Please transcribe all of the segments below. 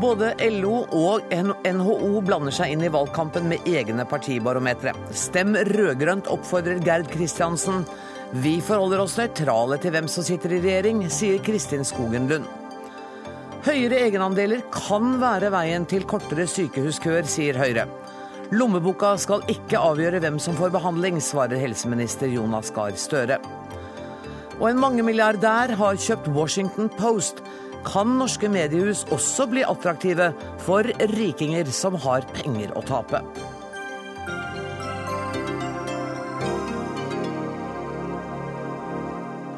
Både LO og NHO blander seg inn i valgkampen med egne partibarometre. Stem rød-grønt, oppfordrer Gerd Kristiansen. Vi forholder oss nøytrale til hvem som sitter i regjering, sier Kristin Skogen Lund. Høyere egenandeler kan være veien til kortere sykehuskøer, sier Høyre. Lommeboka skal ikke avgjøre hvem som får behandling, svarer helseminister Jonas Gahr Støre. Og en mangemilliardær har kjøpt Washington Post kan norske mediehus også bli attraktive for rikinger som har penger å tape.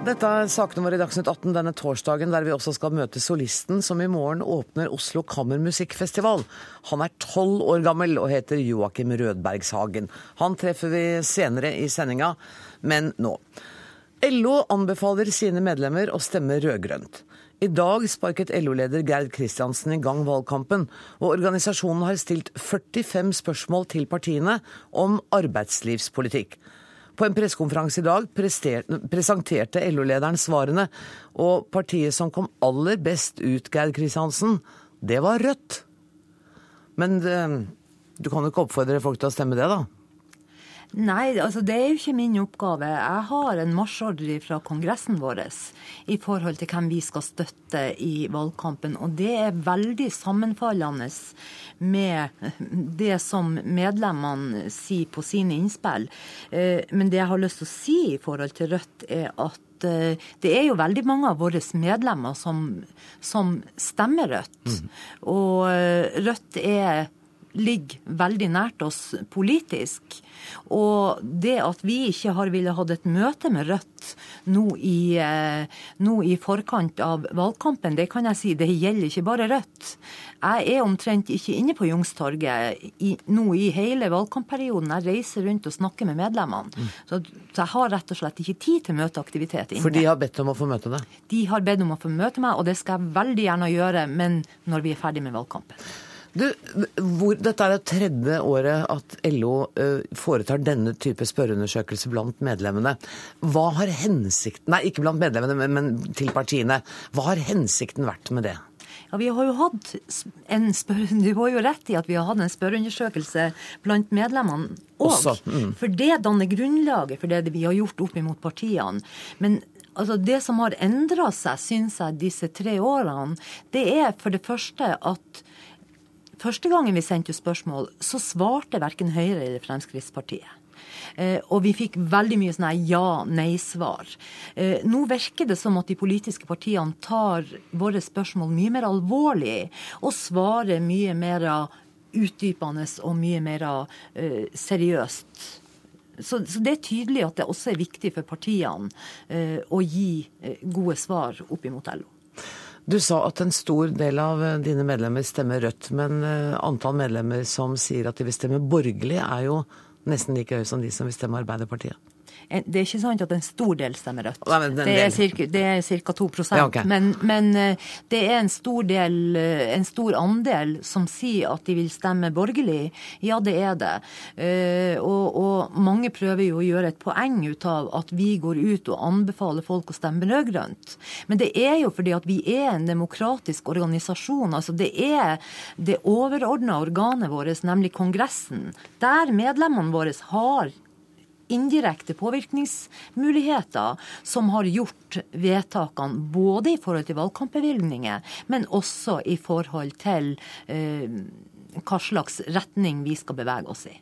Dette er sakene våre i Dagsnytt 18 denne torsdagen, der vi også skal møte solisten som i morgen åpner Oslo Kammermusikkfestival. Han er tolv år gammel og heter Joakim Rødbergshagen. Han treffer vi senere i sendinga, men nå. LO anbefaler sine medlemmer å stemme rød-grønt. I dag sparket LO-leder Gerd Kristiansen i gang valgkampen, og organisasjonen har stilt 45 spørsmål til partiene om arbeidslivspolitikk. På en pressekonferanse i dag presenterte LO-lederen svarene, og partiet som kom aller best ut, Gerd Kristiansen, det var Rødt. Men eh, du kan jo ikke oppfordre folk til å stemme det, da? Nei, altså det er jo ikke min oppgave. Jeg har en marsjordre fra kongressen vår i forhold til hvem vi skal støtte i valgkampen. Og det er veldig sammenfallende med det som medlemmene sier på sine innspill. Eh, men det jeg har lyst til å si i forhold til Rødt, er at eh, det er jo veldig mange av våre medlemmer som, som stemmer Rødt. Mm. Og eh, Rødt er ligger veldig nært oss politisk. Og det at vi ikke har villet hatt et møte med Rødt nå i, eh, nå i, forkant av valgkampen, det kan jeg si, det gjelder ikke bare Rødt. Jeg er omtrent ikke inne på Youngstorget nå i hele valgkampperioden. Jeg reiser rundt og snakker med medlemmene. Mm. Så, så, jeg har rett og slett ikke tid til møteaktivitet inne. For de har bedt om å få møte deg? De har bedt om å få møte meg, og det skal jeg veldig gjerne gjøre, men når vi er ferdig med valgkampen. Du, hvor, dette er det tredje året at LO foretar denne type spørreundersøkelse blant medlemmene. Hva har hensikten Nei, ikke blant medlemmene, men, men til partiene. Hva har hensikten vært med det? Ja, Vi har jo hatt en spør Du har jo rett i at vi har hatt en spørreundersøkelse blant medlemmene òg. Mm. For det danner grunnlaget for det vi har gjort opp imot partiene. Men altså, det som har endra seg, syns jeg, disse tre årene, det er for det første at Første gangen vi sendte spørsmål, så svarte verken Høyre eller Fremskrittspartiet. Eh, og vi fikk veldig mye sånne ja-nei-svar. Eh, nå virker det som at de politiske partiene tar våre spørsmål mye mer alvorlig, og svarer mye mer utdypende og mye mer eh, seriøst. Så, så, det er tydelig at det også er viktig for partiene uh, å gi uh, gode svar opp imot LO. Du sa at en stor del av eh, dine medlemmer stemmer Rødt, men eh, antall medlemmer som sier at de vil stemme borgerlig, er jo nesten like høy som de som vil stemme Arbeiderpartiet. Det er ikke sant at en stor del stemmer rødt. Nei, det, er cirka, det er ca. 2 ja, okay. men, men, eh, det er en stor, del, eh, en stor andel som sier at de vil stemme borgerlig. Ja, det er det. Eh, og mange prøver jo å gjøre et poeng ut av at vi går ut og anbefaler folk å stemme rød-grønt. Men det er jo fordi at vi er en demokratisk organisasjon. altså Det er det overordna organet vårt, nemlig Kongressen, der medlemmene våre har indirekte påvirkningsmuligheter som har gjort vedtakene både i forhold til valgkampbevilgninger, men også i forhold til eh, hva slags retning vi skal bevege oss i.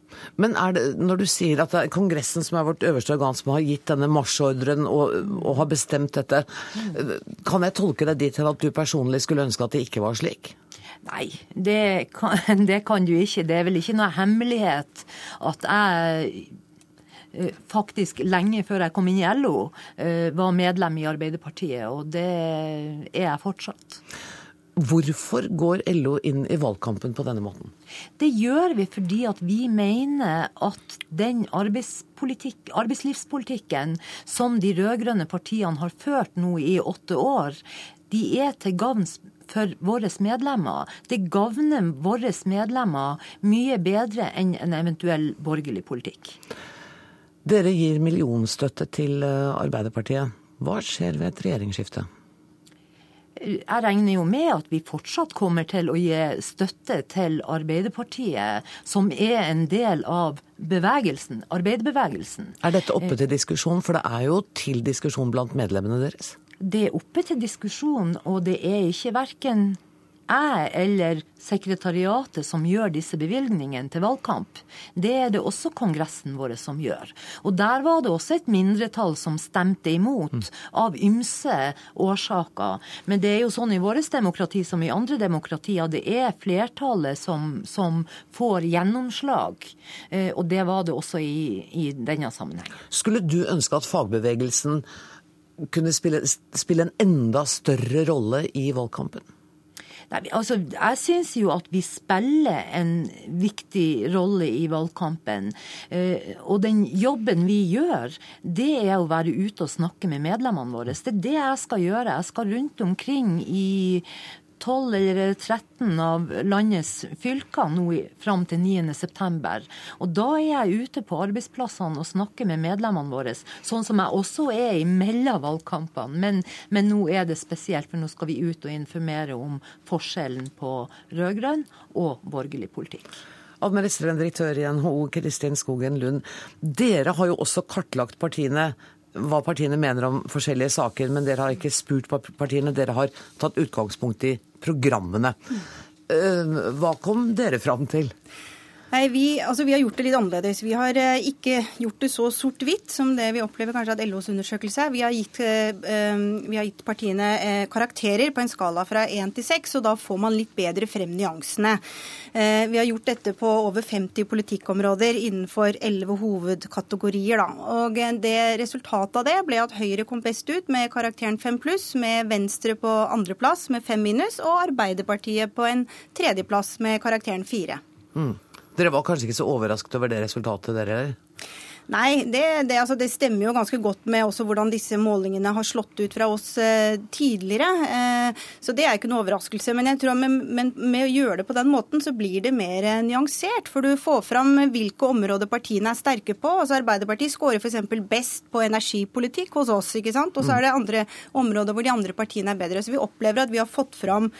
Men det, når du sier at det er Kongressen som er vårt øverste organ som har gitt denne marsjordren og, og, har bestemt dette, kan jeg tolke deg dit til at du personlig skulle ønske at det ikke var slik? Nei, det kan, det kan du ikke. Det er vel ikke noe hemmelighet at jeg Eh, faktisk lenge før jeg kom inn i LO, eh, var medlem i Arbeiderpartiet, og det er jeg fortsatt. Hvorfor går LO inn i valgkampen på denne måten? Det gjør vi fordi at vi mener at den arbeidslivspolitikken som de rød-grønne partiene har ført nå i åtte år, de er til gagn for våre medlemmer. Det gagner våre medlemmer mye bedre enn en eventuell borgerlig politikk. Dere gir millionstøtte til eh, Arbeiderpartiet. Hva skjer ved et regjeringsskifte? Jeg regner jo med at vi fortsatt kommer til å gi støtte til Arbeiderpartiet, som er en del av bevegelsen, arbeiderbevegelsen. Er dette oppe til diskusjon? For det er jo til diskusjon blant medlemmene deres? Det er oppe til diskusjon, og det er ikke verken jeg eller sekretariatet som gjør disse bevilgningene til valgkamp. Det er det også Kongressen vår som gjør. Og der var det også et mindretall som stemte imot, mm. av ymse årsaker. Men det er jo sånn i vårt demokrati som i andre demokratier, det er flertallet som, som får gjennomslag. Eh, og det var det også i, i denne sammenheng. Skulle du ønske at fagbevegelsen kunne spille, spille en enda større rolle i valgkampen? Nei, altså, jeg syns jo at vi spiller en viktig rolle i valgkampen. Eh, og den jobben vi gjør, det er å være ute og snakke med medlemmene våre. Det er det jeg skal gjøre. Jeg skal rundt omkring i 12 eller 13 av landets fylker nå fram til 9.9. Og da er jeg ute på arbeidsplassene og snakker med medlemmene våre, sånn som jeg også er i mellom valgkampene. Men, men, nå er det spesielt, for nå skal vi ut og informere om forskjellen på rød-grønn og borgerlig politikk. Administrerende direktør i NHO, Kristin Skogen Lund. Dere har jo også kartlagt partiene hva partiene mener om forskjellige saker, men dere har ikke spurt partiene. Dere har tatt utgangspunkt i programmene. Eh, hva kom dere fram til? Nei, vi, altså, vi, har gjort det litt annerledes. Vi har eh, ikke gjort det så sort-hvitt som det vi opplever kanskje at LOs undersøkelse er. Vi eh, eh, vi har gitt partiene eh, karakterer på en skala fra 1 til 6, og da får man litt bedre frem nyansene. Eh, vi har gjort dette på over 50 politikkområder innenfor 11 hovedkategorier. Da. Og eh, det Resultatet av det ble at Høyre kom best ut med karakteren 5 pluss, med Venstre på andreplass med 5 minus, og Arbeiderpartiet på en tredjeplass med karakteren 4. Mm. Dere var kanskje ikke så overrasket over det resultatet, dere heller? Nei, det, det, altså, det, stemmer jo ganske godt med også hvordan disse målingene har slått ut fra oss eh, tidligere. Eh, så det er ikke noe overraskelse. Men jeg tror med, med, med, å gjøre det på den måten, så blir det mer eh, nyansert. For du får fram hvilke områder partiene er sterke på. Altså Arbeiderpartiet skårer f.eks. best på energipolitikk hos oss, ikke sant. Og så er det andre områder hvor de andre partiene er bedre. Så vi opplever at vi har fått fram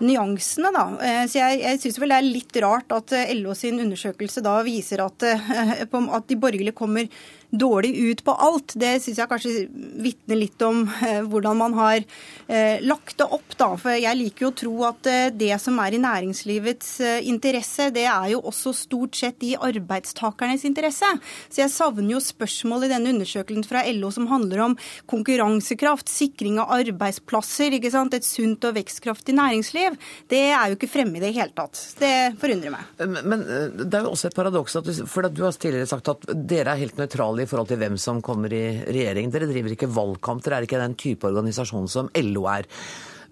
nyansene, da. Eh, så jeg, jeg syns vel det er litt rart at eh, LO sin undersøkelse da viser at, eh, at de borgerlige kommer dårlig ut på alt. Det syns jeg kanskje vitner litt om eh, hvordan man har eh, lagt det opp, da. For jeg liker jo å tro at eh, det som er i næringslivets interesse, det er jo også stort sett i arbeidstakernes interesse. Så jeg savner jo spørsmål i denne undersøkelsen fra LO som handler om konkurransekraft, sikring av arbeidsplasser, ikke sant? et sunt og vekstkraftig næringsliv. Det er jo ikke fremme i det hele tatt. Det forundrer meg. Men, men det er jo også et paradoks, for du har tidligere sagt at dere er helt nøytrale i forhold til hvem som kommer i regjering. Dere driver ikke valgkamp, dere er ikke den type organisasjon som LO er.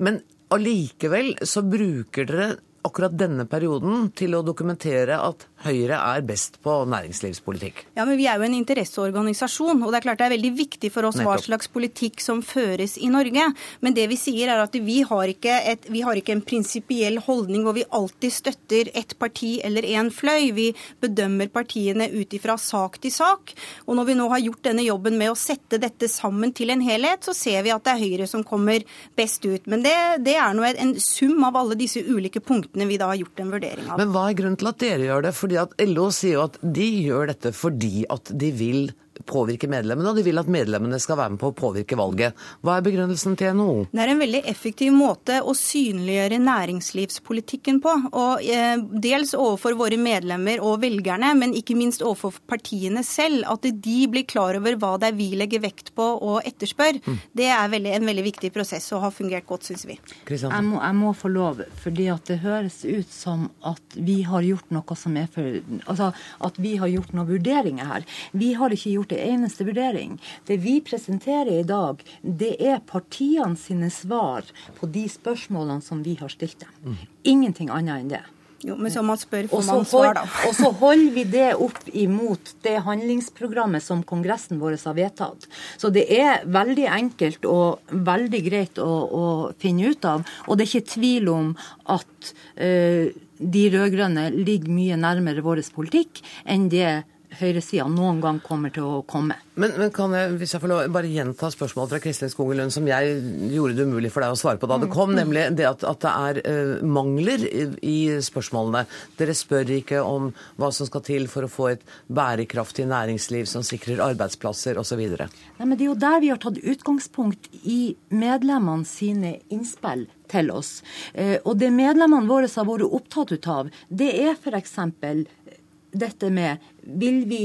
Men allikevel så bruker dere akkurat denne perioden til å dokumentere at Høyre er best på næringslivspolitikk. Ja, men Vi er jo en interesseorganisasjon, og det er klart det er veldig viktig for oss Nettopp. hva slags politikk som føres i Norge. Men det vi sier er at vi har ikke, et, vi har ikke en prinsipiell holdning hvor vi alltid støtter ett parti eller én fløy. Vi bedømmer partiene ut ifra sak til sak. Og når vi nå har gjort denne jobben med å sette dette sammen til en helhet, så ser vi at det er Høyre som kommer best ut. Men det, det er nå en sum av alle disse ulike punktene vi da har gjort en vurdering av. Men hva er grunnen til at dere gjør det? For fordi at LO sier jo at de gjør dette fordi at de vil påvirke medlemmene, og de vil at medlemmene skal være med på å påvirke valget. Hva er begrunnelsen til NHO? Det er en veldig effektiv måte å synliggjøre næringslivspolitikken på. og eh, Dels overfor våre medlemmer og velgerne, men ikke minst overfor partiene selv. At de blir klar over hva det er vi legger vekt på og etterspør. Mm. Det er veldig, en veldig viktig prosess og har fungert godt, syns vi. Jeg må, jeg må, få lov, fordi at det høres ut som at vi har gjort noe som er for Altså at vi har gjort noen vurderinger her. Vi har ikke gjort gjort en eneste vurdering. Det vi presenterer i dag, det er partiene sine svar på de spørsmålene som vi har stilt dem. Ingenting annet enn det. Jo, men så man spør, får man svar, da. Og så holder vi det opp imot det handlingsprogrammet som Kongressen vår har vedtatt. Så det er veldig enkelt og veldig greit å, å finne ut av. Og det er ikke tvil om at uh, de rød-grønne ligger mye nærmere vår politikk enn det høyresida noen gang kommer til å komme. Men, men, kan jeg, hvis jeg får lov, bare gjenta spørsmålet fra Kristin Skogen Lund, som jeg gjorde det umulig for deg å svare på da det kom, nemlig det at, at det er uh, mangler i, i, spørsmålene. Dere spør ikke om hva som skal til for å få et bærekraftig næringsliv som sikrer arbeidsplasser osv. Det er jo der vi har tatt utgangspunkt i medlemmene sine innspill til oss. Uh, og det medlemmene våre har vært opptatt av, det er f.eks dette med vil vi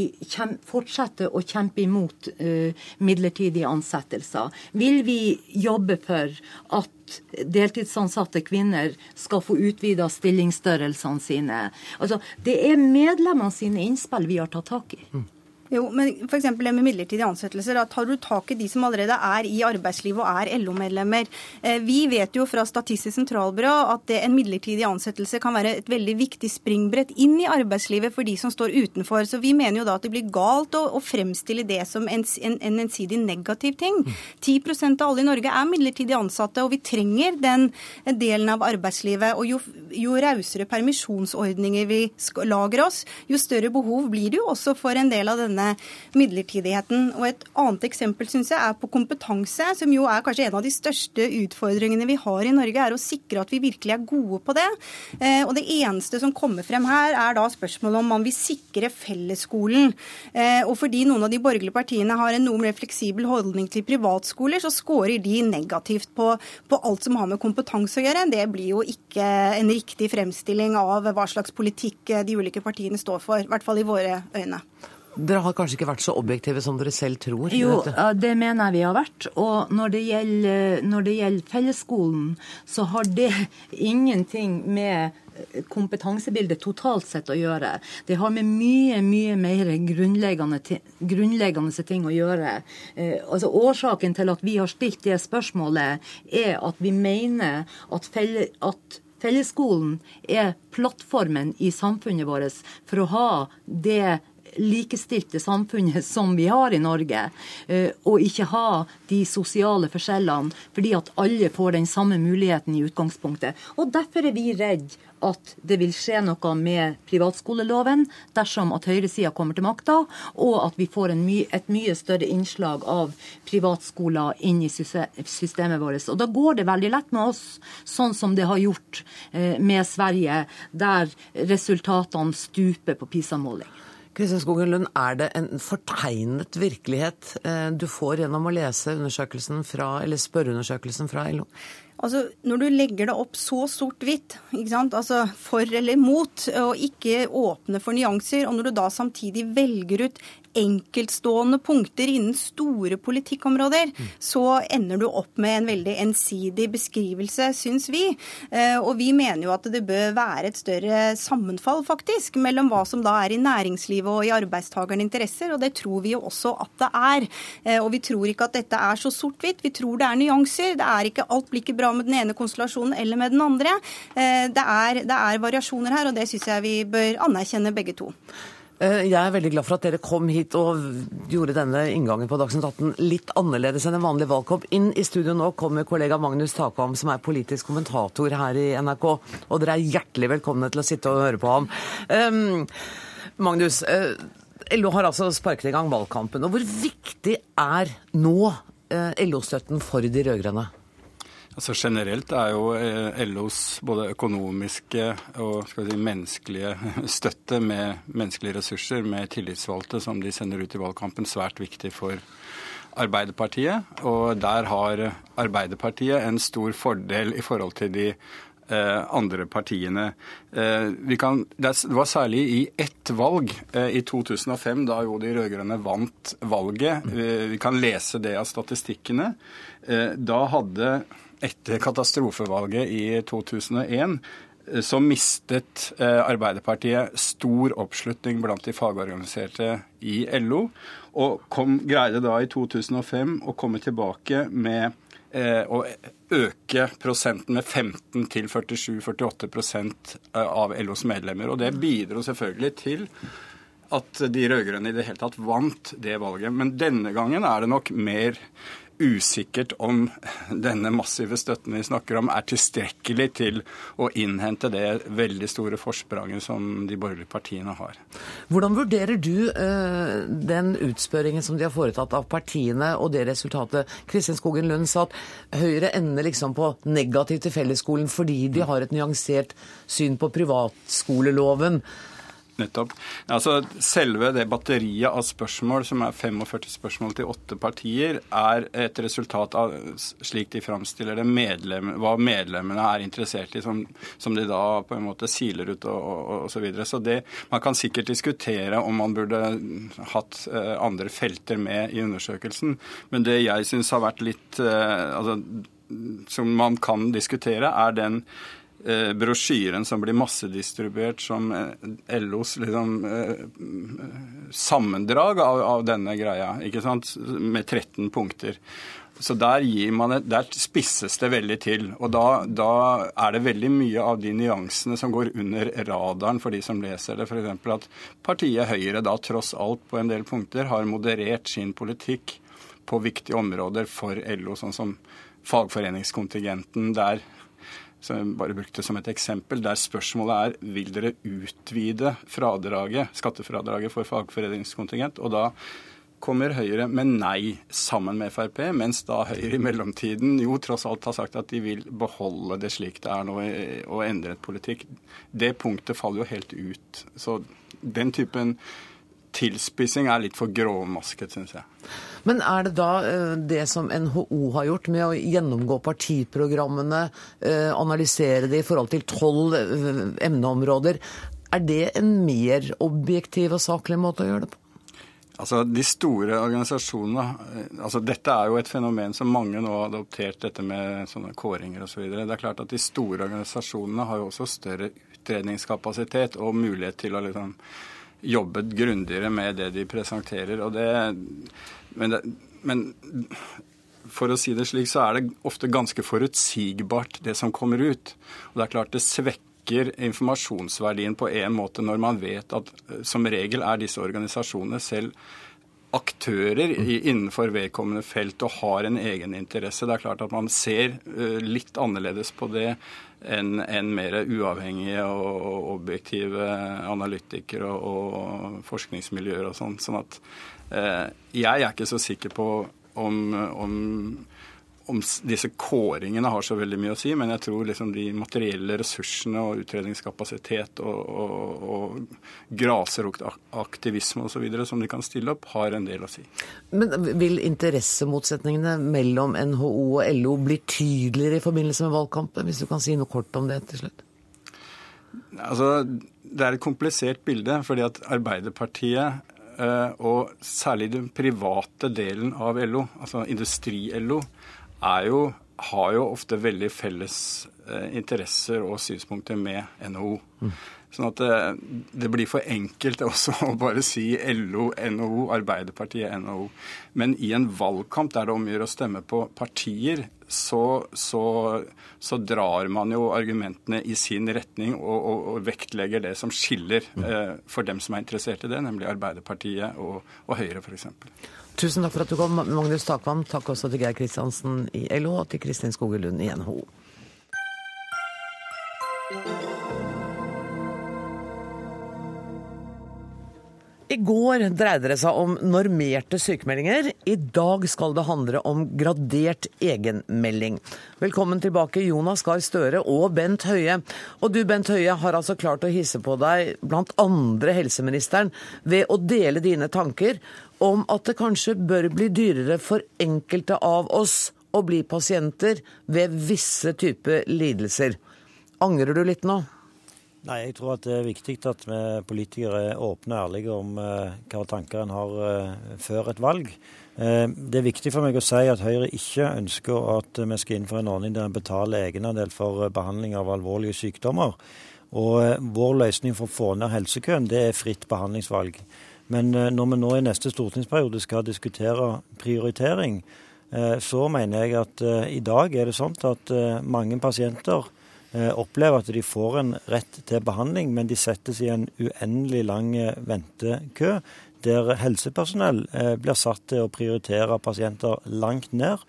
fortsette å kjempe imot uh, midlertidige ansettelser? Vil vi jobbe for at deltidsansatte kvinner skal få utvida stillingsstørrelsene sine? Altså, det er medlemmene sine innspill vi har tatt tak i. Mm. Jo, men f.eks. det med midlertidige ansettelser. Da tar du tak i de som allerede er i arbeidslivet og er LO-medlemmer. Eh, vi vet jo fra Statistisk sentralbyrå at en midlertidig ansettelse kan være et veldig viktig springbrett inn i arbeidslivet for de som står utenfor. Så vi mener jo da at det blir galt å, å fremstille det som en, en, en ensidig negativ ting. 10% av alle i Norge er midlertidig ansatte, og vi trenger den delen av arbeidslivet. Og jo, jo rausere permisjonsordninger vi lager oss, jo større behov blir det jo også for en del av denne denne midlertidigheten. Og Et annet eksempel synes jeg er på kompetanse, som jo er kanskje en av de største utfordringene vi har i Norge, er å sikre at vi virkelig er gode på det. Eh, og Det eneste som kommer frem her, er da spørsmålet om man vil sikre fellesskolen. Eh, og fordi noen av de borgerlige partiene har en noe mer fleksibel holdning til privatskoler, så scorer de negativt på, på alt som har med kompetanse å gjøre. Det blir jo ikke en riktig fremstilling av hva slags politikk de ulike partiene står for, i hvert fall i våre øyne. Dere har kanskje ikke vært så objektive som dere selv tror? Jo, det mener jeg vi har vært. Og når det gjelder, når det gjelder fellesskolen, så har det ingenting med kompetansebildet totalt sett å gjøre. Det har med mye, mye mer grunnleggende, grunnleggende ting å gjøre. Eh, altså Årsaken til at vi har stilt det spørsmålet, er at vi mener at, felle, at fellesskolen er plattformen i samfunnet vårt for å ha det likestilte samfunnet som vi har i Norge, eh, og ikke ha de sosiale forskjellene, fordi at alle får den samme muligheten i utgangspunktet. Og Derfor er vi redd at det vil skje noe med privatskoleloven dersom at høyresida kommer til makta, og at vi får my et mye større innslag av privatskoler inn i systemet vårt. Og Da går det veldig lett med oss, sånn som det har gjort eh, med Sverige, der resultatene stuper på PISA-måling. Kristin Skogen Lund, er det en fortegnet virkelighet eh, du får gjennom å lese undersøkelsen fra, eller spørreundersøkelsen fra LO? Altså, Når du legger det opp så sort-hvitt, altså for eller mot, og ikke åpne for nyanser, og når du da samtidig velger ut enkeltstående punkter innen store politikkområder, så ender du opp med en veldig ensidig beskrivelse, syns vi. Eh, og vi mener jo at det bør være et større sammenfall, faktisk, mellom hva som da er i næringslivet og i arbeidstakernes interesser, og det tror vi jo også at det er. Eh, og vi tror ikke at dette er så sort-hvitt, vi tror det er nyanser. Det er ikke alt blir ikke bra med den ene konstellasjonen eller med den andre. Eh, det er, det er variasjoner her, og det syns jeg vi bør anerkjenne begge to. Eh, jeg er veldig glad for at dere kom hit og gjorde denne inngangen på Dagsnytt 18 litt annerledes enn en vanlig valgkamp. Inn i studio nå kommer kollega Magnus Takvam, som er politisk kommentator her i NRK. Og dere er hjertelig velkomne til å sitte og høre på ham. Um, Magnus, uh, LO har altså sparket i gang valgkampen. Og hvor viktig er nå uh, LO-støtten for de rød-grønne? Altså Generelt er jo eh, LOs både økonomiske og si, menneskelige støtte med menneskelige ressurser, med tillitsvalgte som de sender ut i valgkampen, svært viktig for Arbeiderpartiet. Og der har Arbeiderpartiet en stor fordel i forhold til de eh, andre partiene. Eh, kan, det var særlig i ett valg, i 2005, da jo de rød-grønne vant valget. Eh, vi kan lese det av statistikkene. Da hadde etter katastrofevalget i 2001 eh, så mistet eh, Arbeiderpartiet stor oppslutning blant de fagorganiserte i LO, og kom, greide da i 2005 å komme tilbake med eh, å øke prosenten med 15 til 47-48 eh, av LOs medlemmer. Og det bidro selvfølgelig til at de rød-grønne i det hele tatt vant det valget. Men denne gangen er det nok mer usikkert om denne massive støtten vi snakker om, er tilstrekkelig til å innhente det veldig store forspranget som de borgerlige partiene har. Hvordan vurderer du uh, den utspørringen som de har foretatt av partiene, og det resultatet? Kristin Skogen Lund sa at Høyre ender liksom på negativt til fellesskolen fordi de har et nyansert syn på privatskoleloven. Nettopp. Altså, selve det batteriet av spørsmål, som er 45 spørsmål til åtte partier, er et resultat av, slik de framstiller det, medlem, hva medlemmene er interessert i, som, som, de da på en måte siler ut og, og, så videre. Så Man kan sikkert diskutere om man burde hatt uh, andre felter med i undersøkelsen, men det jeg syns har vært litt uh, altså, som man kan diskutere, er den eh, brosjyren som blir massedistribuert som eh, LOs liksom, eh, sammendrag av, av, denne greia, ikke sant? med 13 punkter. Så der, et, der, spisses det veldig til. Og da, da, er det veldig mye av de nyansene som går under radaren for de som leser det. F.eks. at partiet Høyre da tross alt på en del punkter har moderert sin politikk på viktige områder for LO, sånn som fagforeningskontingenten, der som jeg bare brukte som et eksempel, der spørsmålet er vil dere utvide fradraget, skattefradraget for fagforeningskontingent. Og da kommer Høyre med nei sammen med Frp, mens da Høyre i mellomtiden jo tross alt har sagt at de vil beholde det slik det er nå og endre et politikk. Det punktet faller jo helt ut. Så den typen tilspissing er litt for grovmasket, syns jeg. Men er det da eh, det som NHO har gjort med å gjennomgå partiprogrammene, eh, analysere det i forhold til tolv eh, emneområder, er det en mer objektiv og saklig måte å gjøre det på? Altså, De store organisasjonene altså Dette er jo et fenomen som mange nå har adoptert, dette med sånne kåringer osv. Så det er klart at De store organisasjonene har jo også større utredningskapasitet og mulighet til å liksom jobbet grundigere med det de presenterer. det men, det, men, for å si det slik, så er det ofte ganske forutsigbart, det som kommer ut. Og det er klart det svekker informasjonsverdien på en måte når man vet at eh, som regel er disse organisasjonene selv aktører innenfor vedkommende felt og har en egen interesse. Det er klart at man ser uh, litt annerledes på det enn en mer uavhengige og objektive analytikere og, og forskningsmiljøer og sånn. Sånn at eh, jeg er ikke så sikker på om, om om disse kåringene har så veldig mye å si, men jeg tror liksom de materielle ressursene og utredningskapasitet og, og, og grasrotaktivisme osv. som de kan stille opp, har en del å si. Men vil interessemotsetningene mellom NHO og LO bli tydeligere i forbindelse med valgkampen, hvis du kan si noe kort om det til slutt? Altså, det er et komplisert bilde, fordi at Arbeiderpartiet eh, og særlig den private delen av LO, altså industri-LO, jo, har jo ofte veldig felles eh, interesser og synspunkter med NHO. Mm. Sånn at det, det, blir for enkelt også å bare si LO, NHO, Arbeiderpartiet, NHO. Men i en valgkamp der det omgjør å stemme på partier, så, så, så, drar man jo argumentene i sin retning og, og, og vektlegger det som skiller mm. eh, for dem som er interessert i det, nemlig Arbeiderpartiet og, og Høyre f.eks. Tusen takk for at du kom, Magnus Takvam. Takk også til Geir Kristiansen i LO og til Kristin Skogelund i NHO. Går dreide det seg om normerte sykemeldinger. I dag skal det handle om gradert egenmelding. Velkommen tilbake, Jonas Gahr Støre og Bent Høie. Og du, Bent Høie, har altså klart å hisse på deg blant andre helseministeren ved å dele dine tanker om at det kanskje bør bli dyrere for enkelte av oss å bli pasienter ved visse typer lidelser. Angrer du litt nå? Nei, jeg tror at det er viktig at vi politikere er åpne og ærlige om uh, hva tanker en har uh, før et valg. Uh, det er viktig for meg å si at Høyre ikke ønsker at vi skal innføre en ordning der en betaler egenandel for behandling av alvorlige sykdommer. Og vår løsning for å få ned helsekøen, det er fritt behandlingsvalg. Men eh, når vi nå i neste stortingsperiode skal diskutere prioritering, eh, så mener jeg at eh, i dag er det sånn at mange pasienter opplever at de får en rett til behandling, men de settes i en uendelig lang ventekø. der helsepersonell blir satt til å prioritere pasienter langt ned.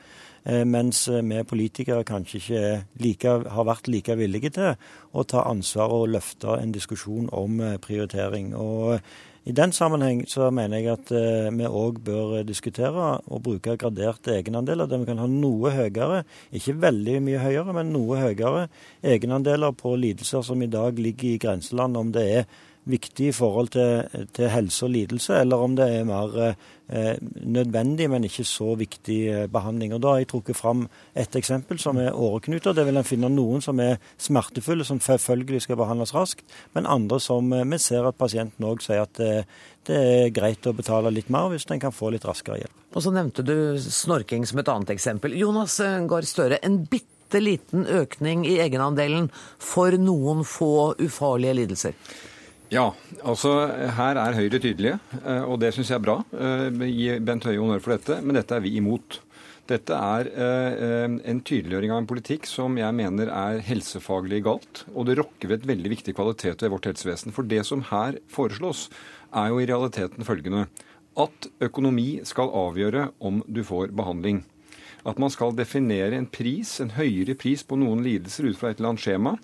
Mens vi politikere kanskje ikke like, har vært like villige til å ta ansvar og løfte en diskusjon om prioritering. Og i den sammenheng så mener jeg at eh, vi òg bør diskutere og bruke graderte egenandeler, der vi kan ha noe høyere, ikke veldig mye høyere, men noe høyere egenandeler på lidelser som i dag ligger i grenseland, om det er viktig i forhold til, til helse og lidelse, eller om det er mer eh, nødvendig, men ikke så viktig eh, behandling. Og Da har jeg trukket fram et eksempel som er åreknuter. Det vil en finne noen som er smertefulle, som selvfølgelig skal behandles raskt, men andre som eh, vi ser at pasienten òg sier at eh, det er greit å betale litt mer hvis en kan få litt raskere hjelp. Og så nevnte du snorking som et annet eksempel. Jonas Gahr Støre, en bitte liten økning i egenandelen for noen få ufarlige lidelser. Ja, altså her er Høyre tydelige, eh, og det syns jeg er bra. Eh, gi Bent Høie honnør for dette, men dette er vi imot. Dette er eh, en tydeliggjøring av en politikk som jeg mener er helsefaglig galt, og det rokker ved et veldig viktig kvalitet ved vårt helsevesen. For det som her foreslås, er jo i realiteten følgende at økonomi skal avgjøre om du får behandling. At man skal definere en pris, en høyere pris på noen lidelser ut fra et eller annet skjema,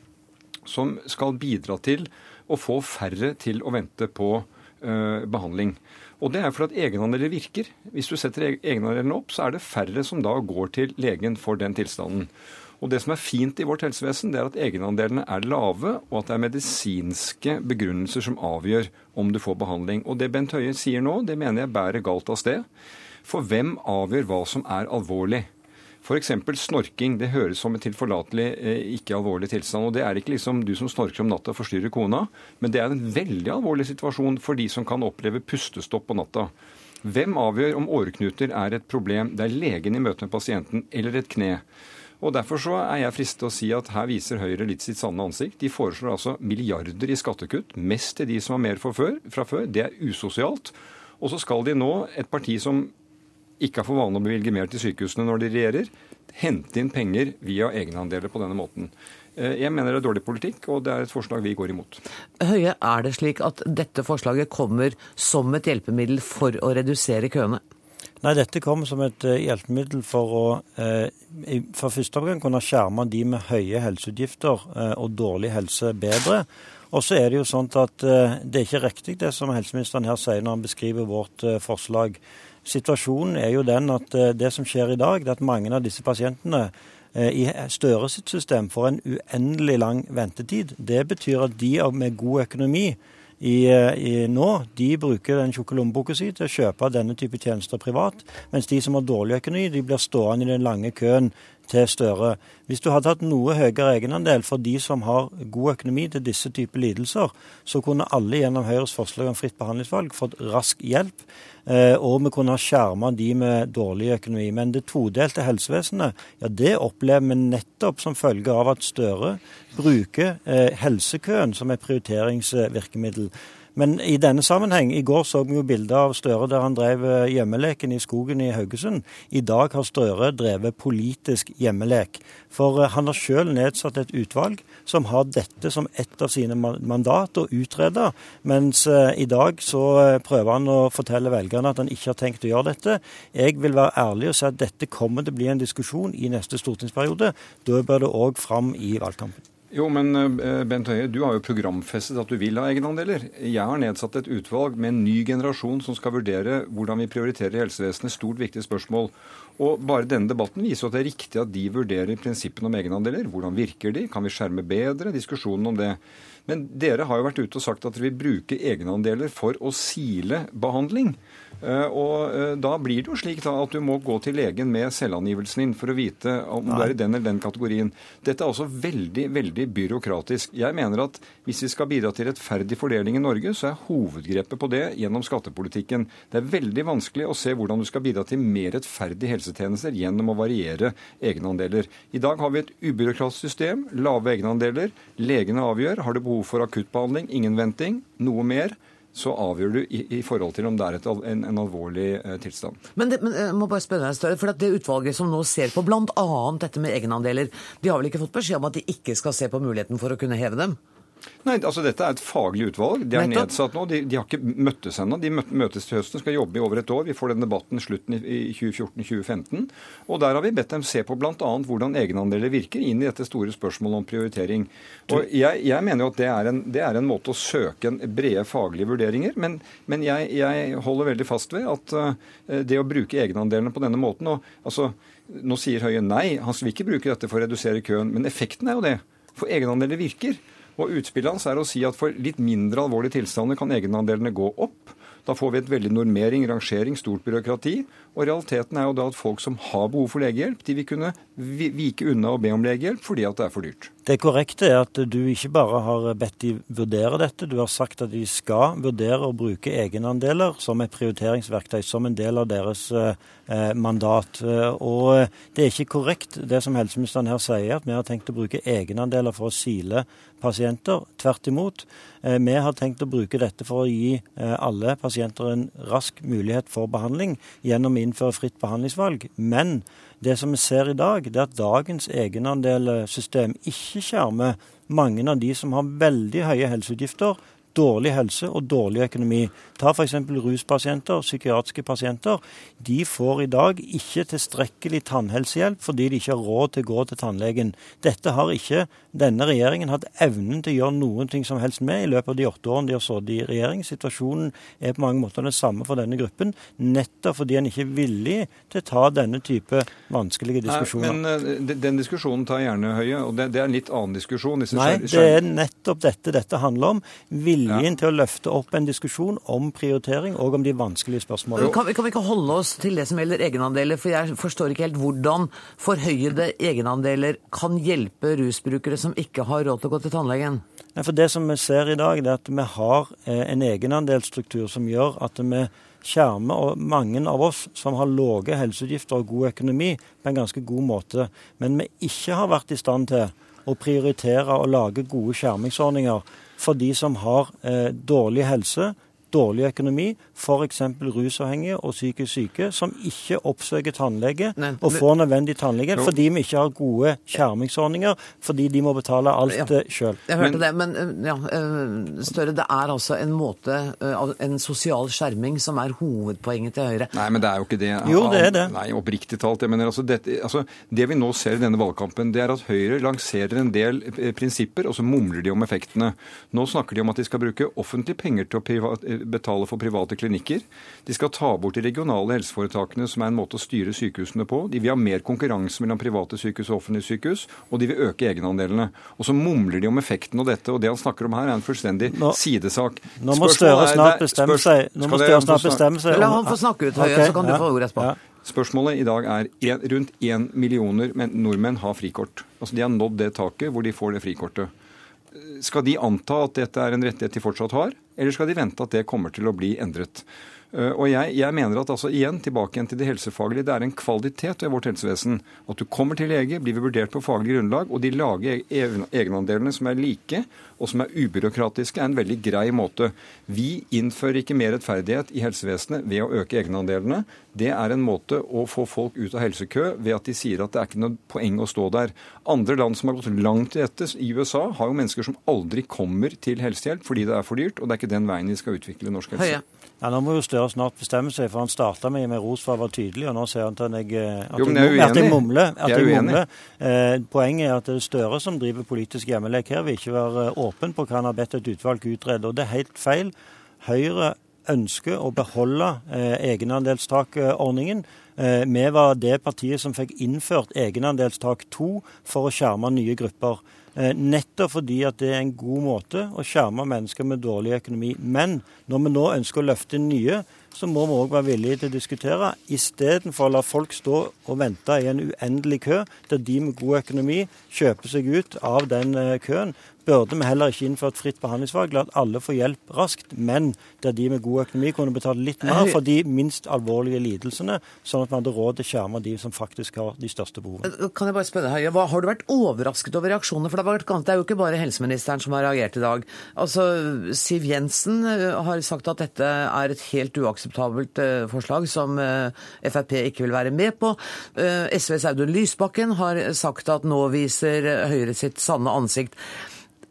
som skal bidra til å få færre til å vente på uh, behandling. Og det er fordi at egenandeler virker. Hvis du setter egenandelene opp, så er det færre som da går til legen for den tilstanden. Og Det som er fint i vårt helsevesen, det er at egenandelene er lave, og at det er medisinske begrunnelser som avgjør om du får behandling. Og Det Bent Høie sier nå, det mener jeg bærer galt av sted. For hvem avgjør hva som er alvorlig? F.eks. snorking. Det høres som en tilforlatelig, eh, ikke alvorlig tilstand. Og det er ikke liksom du som snorker om natta og forstyrrer kona, men det er en veldig alvorlig situasjon for de som kan oppleve pustestopp på natta. Hvem avgjør om åreknuter er et problem? Det er legen i møte med pasienten eller et kne. Og Derfor så er jeg fristet til å si at her viser Høyre litt sitt sanne ansikt. De foreslår altså milliarder i skattekutt, mest til de som har mer. Fra før. Det er usosialt. Og så skal de nå, et parti som ikke har for vane å bevilge mer til sykehusene når de regjerer, hente inn penger via egenandeler på denne måten. Eh, jeg mener det er dårlig politikk, og det er et forslag vi går imot. Høie, er det slik at dette forslaget kommer som et hjelpemiddel for å redusere køene? Nei, dette kommer som et eh, hjelpemiddel for å eh, for første omgang kunne skjerme de med høye helseutgifter og dårlig helse bedre. Og så er det jo sånn at det er ikke riktig det som helseministeren her sier når han beskriver vårt forslag. Situasjonen er jo den at eh, det som skjer i dag, det er at mange av disse pasientene eh, i Støre sitt system får en uendelig lang ventetid. Det betyr at de med god økonomi i, eh, i nå, de bruker den tjukke lommeboka si til å kjøpe denne type tjenester privat, mens de som har dårlig økonomi, de blir stående i den lange køen til Støre. Hvis du hadde hatt noe høyere egenandel for de som har god økonomi til disse typer lidelser, så kunne alle gjennom Høyres forslag om fritt behandlingsvalg fått rask hjelp. Eh, og vi kunne ha skjerma de med dårlig økonomi. Men det todelte helsevesenet, ja det opplever vi nettopp som følge av at Støre bruker eh, helsekøen som et prioriteringsvirkemiddel. Men i denne sammenheng, i går så vi jo bilder av Støre der han drev eh, hjemmeleken i skogen i Haugesund. I dag har Støre drevet politisk hjemmelek. For eh, han har sjøl nedsatt et utvalg som har dette som et av sine mandat å utrede. Mens eh, i dag så prøver han å fortelle velgerne at han ikke har tenkt å gjøre dette. Jeg vil være ærlig og si at dette kommer til å bli en diskusjon i neste stortingsperiode. Da bør det òg fram i valgkampen. Jo, men eh, Bent Høie, du har jo programfestet at du vil ha egenandeler. Jeg har nedsatt et utvalg med en ny generasjon som skal vurdere hvordan vi prioriterer helsevesenet. Stort, viktig spørsmål. Og bare denne debatten viser at det er riktig at de vurderer prinsippene om egenandeler. Hvordan virker de? Kan vi skjerme bedre? Diskusjonen om det. Men dere har jo vært ute og sagt at dere vil bruke egenandeler for å sile behandling. Eh, og eh, Da blir det jo slik da at du må gå til legen med selvangivelsen din for å vite om Nei. du er i den eller den kategorien. Dette er også veldig veldig byråkratisk. Jeg mener at hvis vi skal bidra til rettferdig fordeling i Norge, så er hovedgrepet på det gjennom skattepolitikken. Det er veldig vanskelig å se hvordan du skal bidra til mer rettferdig helsetjenester gjennom å variere egenandeler. I dag har vi et ubyråkratisk system, lave egenandeler. Legene avgjør. Har du behov for akuttbehandling, ingen venting. Noe mer så avgjør du i, i, forhold til om det er et, en, en, alvorlig eh, tilstand. Men, det, men jeg må bare spørre deg, større, for det utvalget som nå ser på bl.a. dette med egenandeler, de har vel ikke fått beskjed om at de ikke skal se på muligheten for å kunne heve dem? Nei, altså Dette er et faglig utvalg. De er Nettopp. nedsatt nå. De, de har ikke møttes ennå. De mø- møtes til høsten, skal jobbe i over et år. Vi får den debatten slutten i i 2014-2015. Og Der har vi bedt dem se på bl.a. hvordan egenandeler virker inn i dette store spørsmålet om prioritering. Og Jeg, jeg mener jo at det er, en, det er en måte å søke en brede faglige vurderinger, men, men jeg, jeg holder veldig fast ved at uh, det å bruke egenandelene på denne måten og, altså, Nå sier Høie nei, han vil ikke bruke dette for å redusere køen, men effekten er jo det. For egenandeler virker. Og utspillet hans er å si at for litt mindre alvorlige tilstander kan egenandelene gå opp. Da får vi et veldig normering, rangering, stort byråkrati. Og realiteten er jo da at folk som har behov for legehjelp, de vil kunne vike unna og be om legehjelp fordi at det er for dyrt. Det korrekte er at du ikke bare har bedt de vurdere dette, du har sagt at de skal vurdere å bruke egenandeler som et prioriteringsverktøy, som en del av deres eh, mandat. Og det er ikke korrekt det som helseministeren her sier, at vi har tenkt å bruke egenandeler for å sile pasienter. Tvert imot. Eh, Vi har tenkt å bruke dette for å gi eh, alle pasienter en rask mulighet for behandling gjennom innføre fritt behandlingsvalg. Men det som vi ser i dag, det er at dagens egenandelsystem ikke skjermer mange av de som har veldig høye helseutgifter, dårlig helse og dårlig økonomi. Ta f.eks. ruspasienter, psykiatriske pasienter. De får i dag ikke tilstrekkelig tannhelsehjelp fordi de ikke har råd til å gå til tannlegen. Dette har ikke denne regjeringen hatt evnen til å gjøre noen ting som helst med i løpet av de åtte årene de har sittet i regjering. Situasjonen er på mange måter den samme for denne gruppen, nettopp fordi en ikke er villig til å ta denne type vanskelige diskusjoner. Nei, men eh, Den diskusjonen tar gjerne Høie, og det, det er en litt annen diskusjon. Nei, det er nettopp dette dette handler om. Viljen til å løfte opp en diskusjon om prioritering og om de vanskelige spørsmålene. Kan, vi- kan vi ikke holde oss til det som gjelder egenandeler? For jeg forstår ikke helt hvordan forhøyede egenandeler kan hjelpe rusbrukere som ikke har råd til å gå til tannlegen. Nei, For Det som vi ser i dag, er at vi har eh, en egenandelsstruktur som gjør at vi skjermer og mange av oss som har lave helseutgifter og god økonomi, på en ganske god måte. Men vi ikke har vært i stand til å prioritere og lage gode skjermingsordninger for de som har eh, dårlig helse, dårlig økonomi, f.eks. rusavhengige og psykisk syke, som ikke oppsøker tannlege Nei, og får nødvendig tannlege Jo. fordi vi ikke har gode skjermingsordninger, fordi de må betale alt Ja. ja. sjøl. Jeg hørte det, men øh, ja, øh, Støre, det er altså en måte, en sosial skjerming, som er hovedpoenget til Høyre. Nei, men det er jo ikke det. Jo, det er det. Nei, oppriktig talt. Jeg mener, altså, dette, altså, det vi nå ser i denne valgkampen, det er at Høyre lanserer en del eh, prinsipper, og så mumler de om effektene. Nå snakker de om at de skal bruke offentlige penger til å privat, eh, betale for private klinikker. De skal ta bort de regionale helseforetakene, som er en måte å styre sykehusene på. De vil ha mer konkurranse mellom private sykehus og offentlige sykehus, og de vil øke egenandelene. Og så mumler de om effekten av dette, og det han snakker om her, er en fullstendig Nå- sidesak. Nå må Støre snart bestemme seg. Nå må Støre snart bestemme seg. La han få snakke ut, Høie, okay, så kan du få ordet etterpå. ja. Spørsmålet i dag er rundt én millioner men, nordmenn har frikort. Altså De har nådd det taket hvor de får det frikortet. Skal de anta at dette er en rettighet de fortsatt har, eller skal de vente at det kommer til å bli endret? Uh, og jeg, jeg mener at altså igjen, tilbake igjen til det helsefaglige, det er en kvalitet ved vårt helsevesen. At du kommer til lege, blir vurdert på faglig grunnlag, og de lager egenandelene som er like og som er ubyråkratiske, er en veldig grei måte. Vi innfører ikke mer rettferdighet i helsevesenet ved å øke egenandelene. Det er en måte å få folk ut av helsekø ved at de sier at det er ikke noe poeng å stå der. Andre land som har gått langt i dette, i USA, har jo mennesker som aldri kommer til helsehjelp fordi det er for dyrt, og det er ikke den veien vi skal utvikle norsk helse. Høie. Ja, Nå må jo Støre snart bestemme seg, for han starta med med ros for å være tydelig, og nå sier han at jeg, eh, at Jo, jeg, at jeg mumler. At Jeg er jeg mumler. Eh, poenget er at det er Støre som driver politisk hjemmelek her, vil ikke være eh, åpen på hva han har bedt et utvalg utrede. Og det er helt feil. Høyre ønsker å beholde eh, egenandelstakordningen. Eh, vi var det partiet som fikk innført egenandelstak 2 for å skjerme nye grupper. Eh, nettopp fordi at det er en god måte å skjerme mennesker med dårlig økonomi. Men når vi nå ønsker å løfte nye, så må vi òg være villige til å diskutere. Istedenfor å la folk stå og vente i en uendelig kø, der de med god økonomi kjøper seg ut av den eh, køen, burde vi heller ikke innført fritt behandlingsvalg, la alle får hjelp raskt, men der de med god økonomi kunne betale litt mer for de minst alvorlige lidelsene, sånn at vi hadde råd til å skjerme de som faktisk har de største behovene. Kan jeg bare spørre deg, Høie, Har du vært overrasket over reaksjonene? For det, er jo ikke bare helseministeren som har reagert i dag. Altså, Siv Jensen eh, har sagt at dette er et helt uakseptabelt eh, forslag som eh, Frp ikke vil være med på. Eh, SVs Audun Lysbakken har sagt at nå viser Høyre sitt sanne ansikt.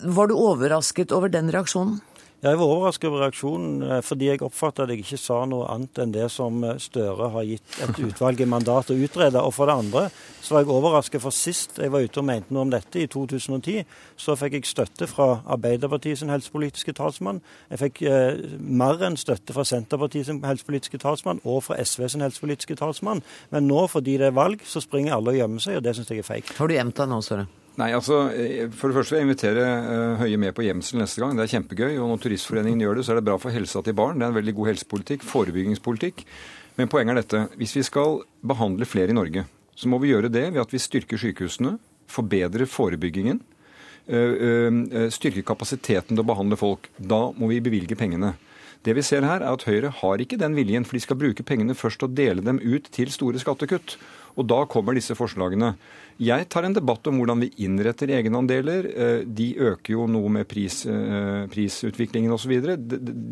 Var du overrasket over den reaksjonen? Jeg var overrasket over reaksjonen eh, fordi jeg oppfattet at jeg ikke sa noe annet enn det som eh, Støre har gitt et utvalg i mandat å utrede. Og for det andre så var jeg overrasket, for sist jeg var ute og mente noe om dette, i 2010, så fikk jeg støtte fra Arbeiderpartiet sin helsepolitiske talsmann. Jeg fikk eh, mer enn støtte fra Senterpartiet sin helsepolitiske talsmann og fra SV sin helsepolitiske talsmann. Men nå, fordi det er valg, så springer alle og gjemmer seg, og det syns jeg er feigt. Har du gjemt deg nå, Støre? Nei, altså, eh, For det første vil jeg invitere uh, Høie med på gjemsel neste gang. Det er kjempegøy. Og når Turistforeningen gjør det, så er det bra for helsa til barn. Det er en veldig god helsepolitikk. Forebyggingspolitikk. Men poenget er dette. Hvis vi skal behandle flere i Norge, så må vi gjøre det ved at vi styrker sykehusene, forbedrer forebyggingen, uh, styrker kapasiteten til å behandle folk. Da må vi bevilge pengene. Det vi ser her, er at Høyre har ikke den viljen, for de skal bruke pengene først og dele dem ut til store skattekutt. Og da kommer disse forslagene. Jeg tar en debatt om hvordan vi innretter egenandeler. Eh, de øker jo noe med pris, eh, prisutviklingen osv.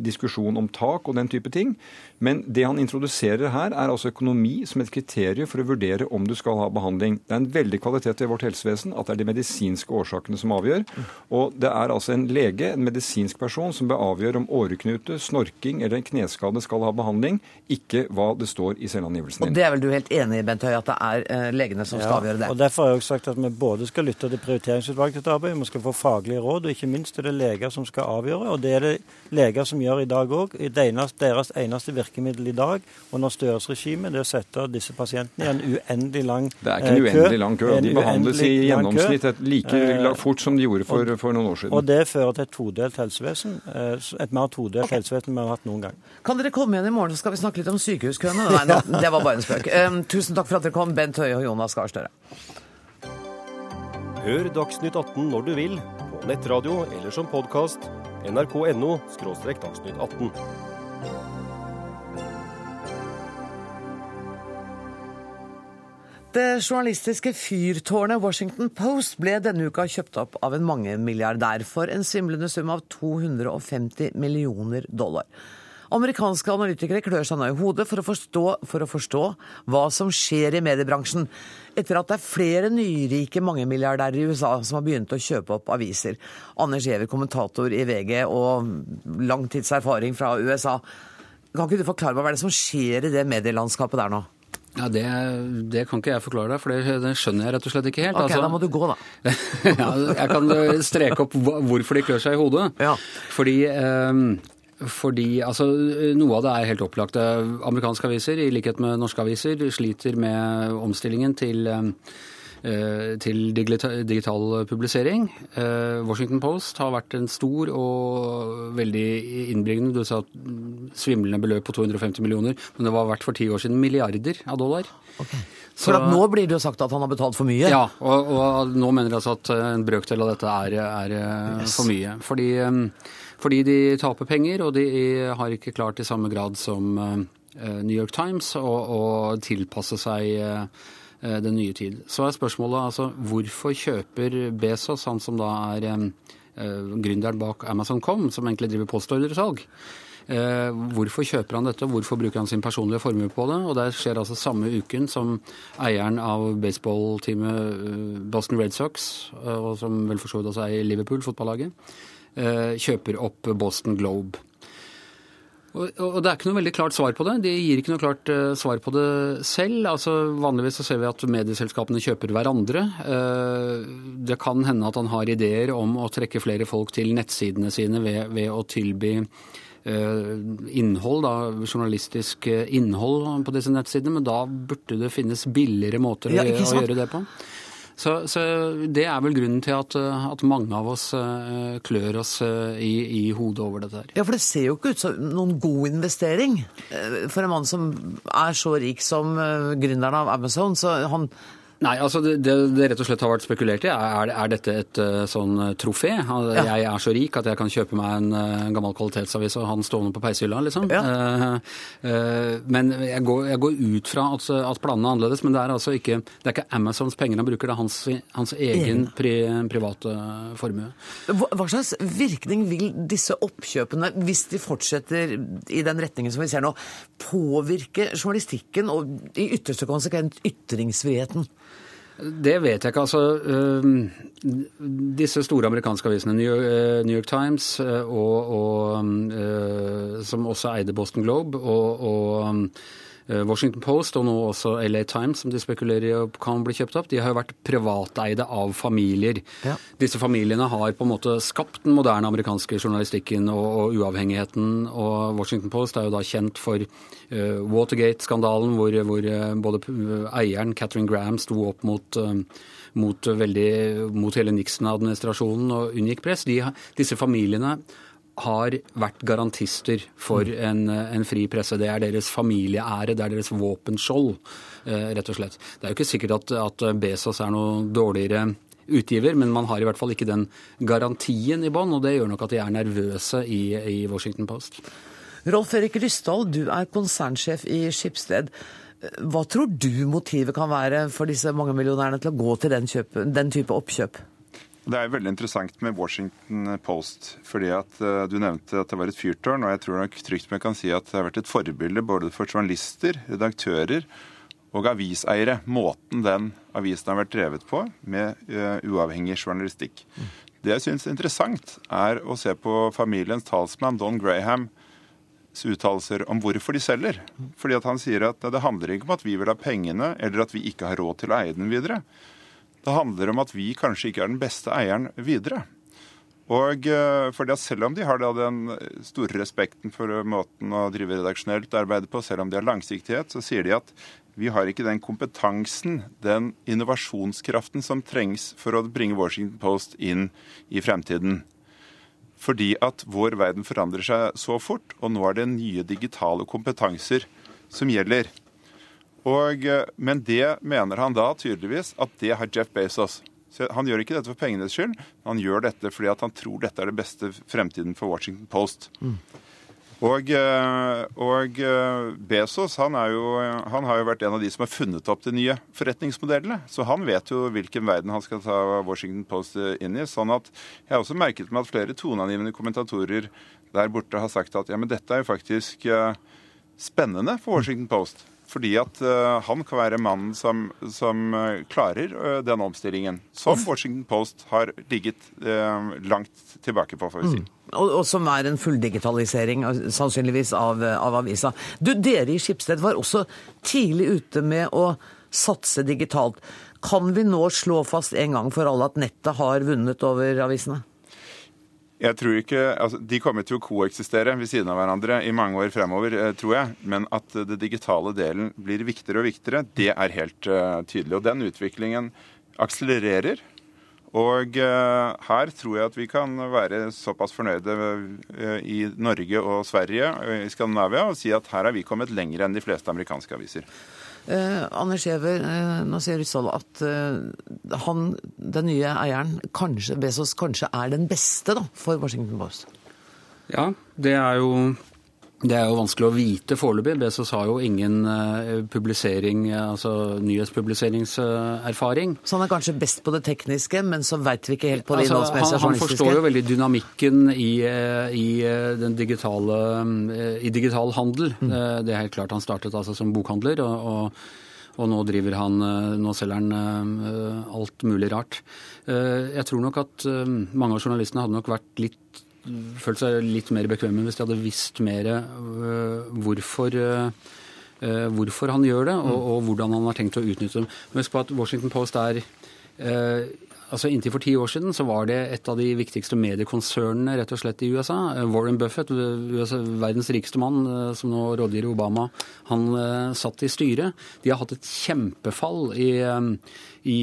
Diskusjon om tak og den type ting. Men det han introduserer her, er altså økonomi som et kriterium for å vurdere om du skal ha behandling. Det er en veldig kvalitet i vårt helsevesen at det er de medisinske årsakene som avgjør. Og det er altså en lege, en medisinsk person, som bør avgjøre om åreknute, snorking eller en kneskade skal ha behandling, ikke hva det står i selvangivelsen din. Og det er vel du helt enig i, Bent Høie, at det er eh, legene som skal avgjøre det? og Derfor har jeg også sagt at vi både skal lytte til prioriteringsutvalget til arbeid, vi skal få faglige råd, og ikke minst er det leger som skal avgjøre. Og det er det leger som gjør i dag òg. Deres eneste virkemiddel i dag under Støres regime det er å sette disse pasientene i en uendelig lang kø. Det er ikke en eh, uendelig lang kø. De behandles i gjennomsnitt like eh, fort som de gjorde for, for, noen år siden. Og det fører til et todelt helsevesen. Eh, et mer todelt okay. helsevesen enn vi har hatt noen gang. Kan dere komme igjen i morgen, så skal vi snakke litt om sykehuskøene? Nei, det var bare en spøk. Um, tusen takk for at dere kom, Bent Høie og Jonas Gahr Støre. Hør Dagsnytt 18 når du vil, på nettradio eller som podkast. nrk.no – dagsnytt 18. Det journalistiske fyrtårnet Washington Post ble denne uka kjøpt opp av en mangemilliardær for en svimlende sum av 250 millioner dollar. Amerikanske analytikere klør seg nå i hodet for å, forstå, for å forstå hva som skjer i mediebransjen, etter at det er flere nyrike mangemilliardærer i USA som har begynt å kjøpe opp aviser. Anders Giæver, kommentator i VG og langtidserfaring fra USA. Kan ikke du forklare meg hva er det som skjer i det medielandskapet der nå? Ja, det, det, kan ikke jeg forklare deg, for det, det, skjønner jeg rett og slett ikke helt. Ok, altså, Da må du gå, da. ja, jeg kan streke opp hvorfor de klør seg i hodet. Ja. Fordi eh, fordi altså, Noe av det er helt opplagt. Amerikanske aviser, i likhet med norske aviser, sliter med omstillingen til, eh, til digital publisering. Eh, Washington Post har vært en stor og veldig innbringende Du sa svimlende beløp på 250 millioner, men det var verdt for ti år siden milliarder av dollar. Okay. For at nå blir det jo sagt at han har betalt for mye? Ja, og, og nå mener de altså at en brøkdel av dette er, er eh, yes. for mye. Fordi fordi de taper penger, og de har ikke klart i samme grad som eh, New York Times å, tilpasse seg eh, den nye tid. Så er spørsmålet altså hvorfor kjøper Bezos, han som da er eh, gründeren bak Amazon.com, som egentlig driver postordresalg, hvorfor kjøper han dette, og hvorfor bruker han sin personlige formue på det? Og det skjer altså samme uken som eieren av baseballteamet Boston Red Sox, og som vel for så vidt også er i Liverpool, fotballaget, kjøper opp Boston Globe. Og, Det er ikke noe veldig klart svar på det. De gir ikke noe klart uh, svar på det selv. Altså, vanligvis så ser vi at medieselskapene kjøper hverandre. Uh, det kan hende at han har ideer om å trekke flere folk til nettsidene sine ved, ved å tilby innhold, da, journalistisk innhold på disse nettsidene, men da burde det finnes billigere måter ja, å gjøre det på. Så, så, det er vel grunnen til at, at mange av oss uh, klør oss uh, i, i, hodet over dette her. Ja, for det ser jo ikke ut som noen god investering for en mann som er så rik som gründeren av Amazon. Så han Nei, altså det, det, det, rett og slett har vært spekulert i, er, er dette et uh, sånn eh, trofé? Ja. Jeg er så rik at jeg kan kjøpe meg en en gammel kvalitetsavis og ha den stående på peishylla, liksom. Ja. Uh, men jeg går, jeg går, ut fra at, at, planene er annerledes. Men det er altså ikke, det er ikke Amazons penger han bruker, det er hans, hans egen pri, private formue. Hva, hva slags virkning vil disse oppkjøpene, hvis de fortsetter i den retningen som vi ser nå, påvirke journalistikken og i ytterste konsekvent ytringsfriheten? Det vet jeg ikke. Altså, øh, disse store amerikanske avisene, New York, York Times, øh, og, og, som også eide Boston Globe, og, og Washington Post og nå også LA Times, som de spekulerer i kan bli kjøpt opp, de har jo vært privateide av familier. Ja. Disse familiene har på en måte skapt den moderne amerikanske journalistikken og, og uavhengigheten. Og Washington Post er jo da kjent for uh, Watergate-skandalen, hvor, hvor uh, både eieren, Catherine Graham, sto opp mot, uh, mot, veldig, mot hele Nixon-administrasjonen og unngikk press. De, disse familiene har vært garantister for en, en, fri presse. Det er deres familieære, det er deres våpenskjold, rett og slett. Det er jo ikke sikkert at, at Bezos er noe dårligere utgiver, men man har i hvert fall ikke den garantien i bånn, og det gjør nok at de er nervøse i, i Washington Post. Rolf Erik Ryssdal, du er konsernsjef i Skipsted. Hva tror du motivet kan være for disse mange millionærene til å gå til den, kjøp, den type oppkjøp? Det er veldig interessant med Washington Post. fordi at uh, Du nevnte at det var et fyrtårn, og jeg tror nok trygt man kan si at det har vært et forbilde både for journalister, redaktører og aviseiere. Måten den avisen har vært drevet på med uh, uavhengig journalistikk. Mm. Det jeg syns er interessant, er å se på familiens talsmann Don Graham uttalelser om hvorfor de selger. Fordi at Han sier at det handler ikke om at vi vil ha pengene, eller at vi ikke har råd til å eie den videre. Det handler om at vi kanskje ikke er den beste eieren videre. Og fordi at Selv om de har den store respekten for måten å drive redaksjonelt arbeide på, selv om de har langsiktighet, så sier de at vi har ikke den kompetansen, den innovasjonskraften som trengs for å bringe Washington Post inn i fremtiden. Fordi at vår verden forandrer seg så fort, og nå er det nye digitale kompetanser som gjelder. Og, men det mener han da tydeligvis at det har Jeff Bezos. Så han gjør ikke dette for pengenes skyld, han gjør dette fordi han tror dette er det beste fremtiden for Washington Post. Mm. Og, og, Bezos han, jo, han, har jo vært en av de som har funnet opp de nye forretningsmodellene. Så han vet jo hvilken verden han skal ta Washington Post inn i. sånn at Jeg har også merket meg at flere toneangivende kommentatorer der borte har sagt at ja, men dette er jo faktisk spennende for Washington Post. Fordi at uh, han kan være mannen som, som uh, klarer uh, den omstillingen. Som Washington Post har ligget langt tilbake på, for å si. Mm. Og, og, som er en fulldigitalisering, sannsynligvis, av, av avisa. Du, Dere i Skipsted var også tidlig ute med å satse digitalt. Kan vi nå slå fast en gang for alle at nettet har vunnet over avisene? Jeg tror ikke, altså, De kommer til å koeksistere ved siden av hverandre i mange år fremover, tror jeg. Men at det digitale delen blir viktigere og viktigere, det er helt uh, tydelig. Og den utviklingen akselererer. Og uh, her tror jeg at vi kan være såpass fornøyde uh, i Norge og Sverige i Skandinavia og si at her har vi kommet lenger enn de fleste amerikanske aviser. Eh, Anders Giæver, eh, nå sier Ryssdal at eh, han, den nye eieren, kanskje, Bezos, kanskje er den beste da, for Washington Post? Ja, det er jo det er jo vanskelig å vite foreløpig. BSS har jo ingen uh, publisering, altså nyhetspubliseringserfaring. Så han er kanskje best på det tekniske, men så veit vi ikke helt på det altså, innholdsmessige han, han forstår jo veldig dynamikken i, i, den digitale, i digital handel. Mm. Det er helt klart. Han startet altså som bokhandler. og, og og nå driver han, nå selger han alt mulig rart. Jeg tror nok at mange av journalistene hadde nok vært litt følt seg litt mer bekvemme hvis de hadde visst mer uh, hvorfor, uh, hvorfor han gjør det, og, mm. og, hvordan han har tenkt å utnytte dem. Men husk på at Washington Post er altså Inntil for ti år siden så var det et av de viktigste mediekonsernene rett og slett i USA. Warren Buffett, USA, verdens rikeste mann, eh, som nå rådgir Obama, han satt i styret. De har hatt et kjempefall i, i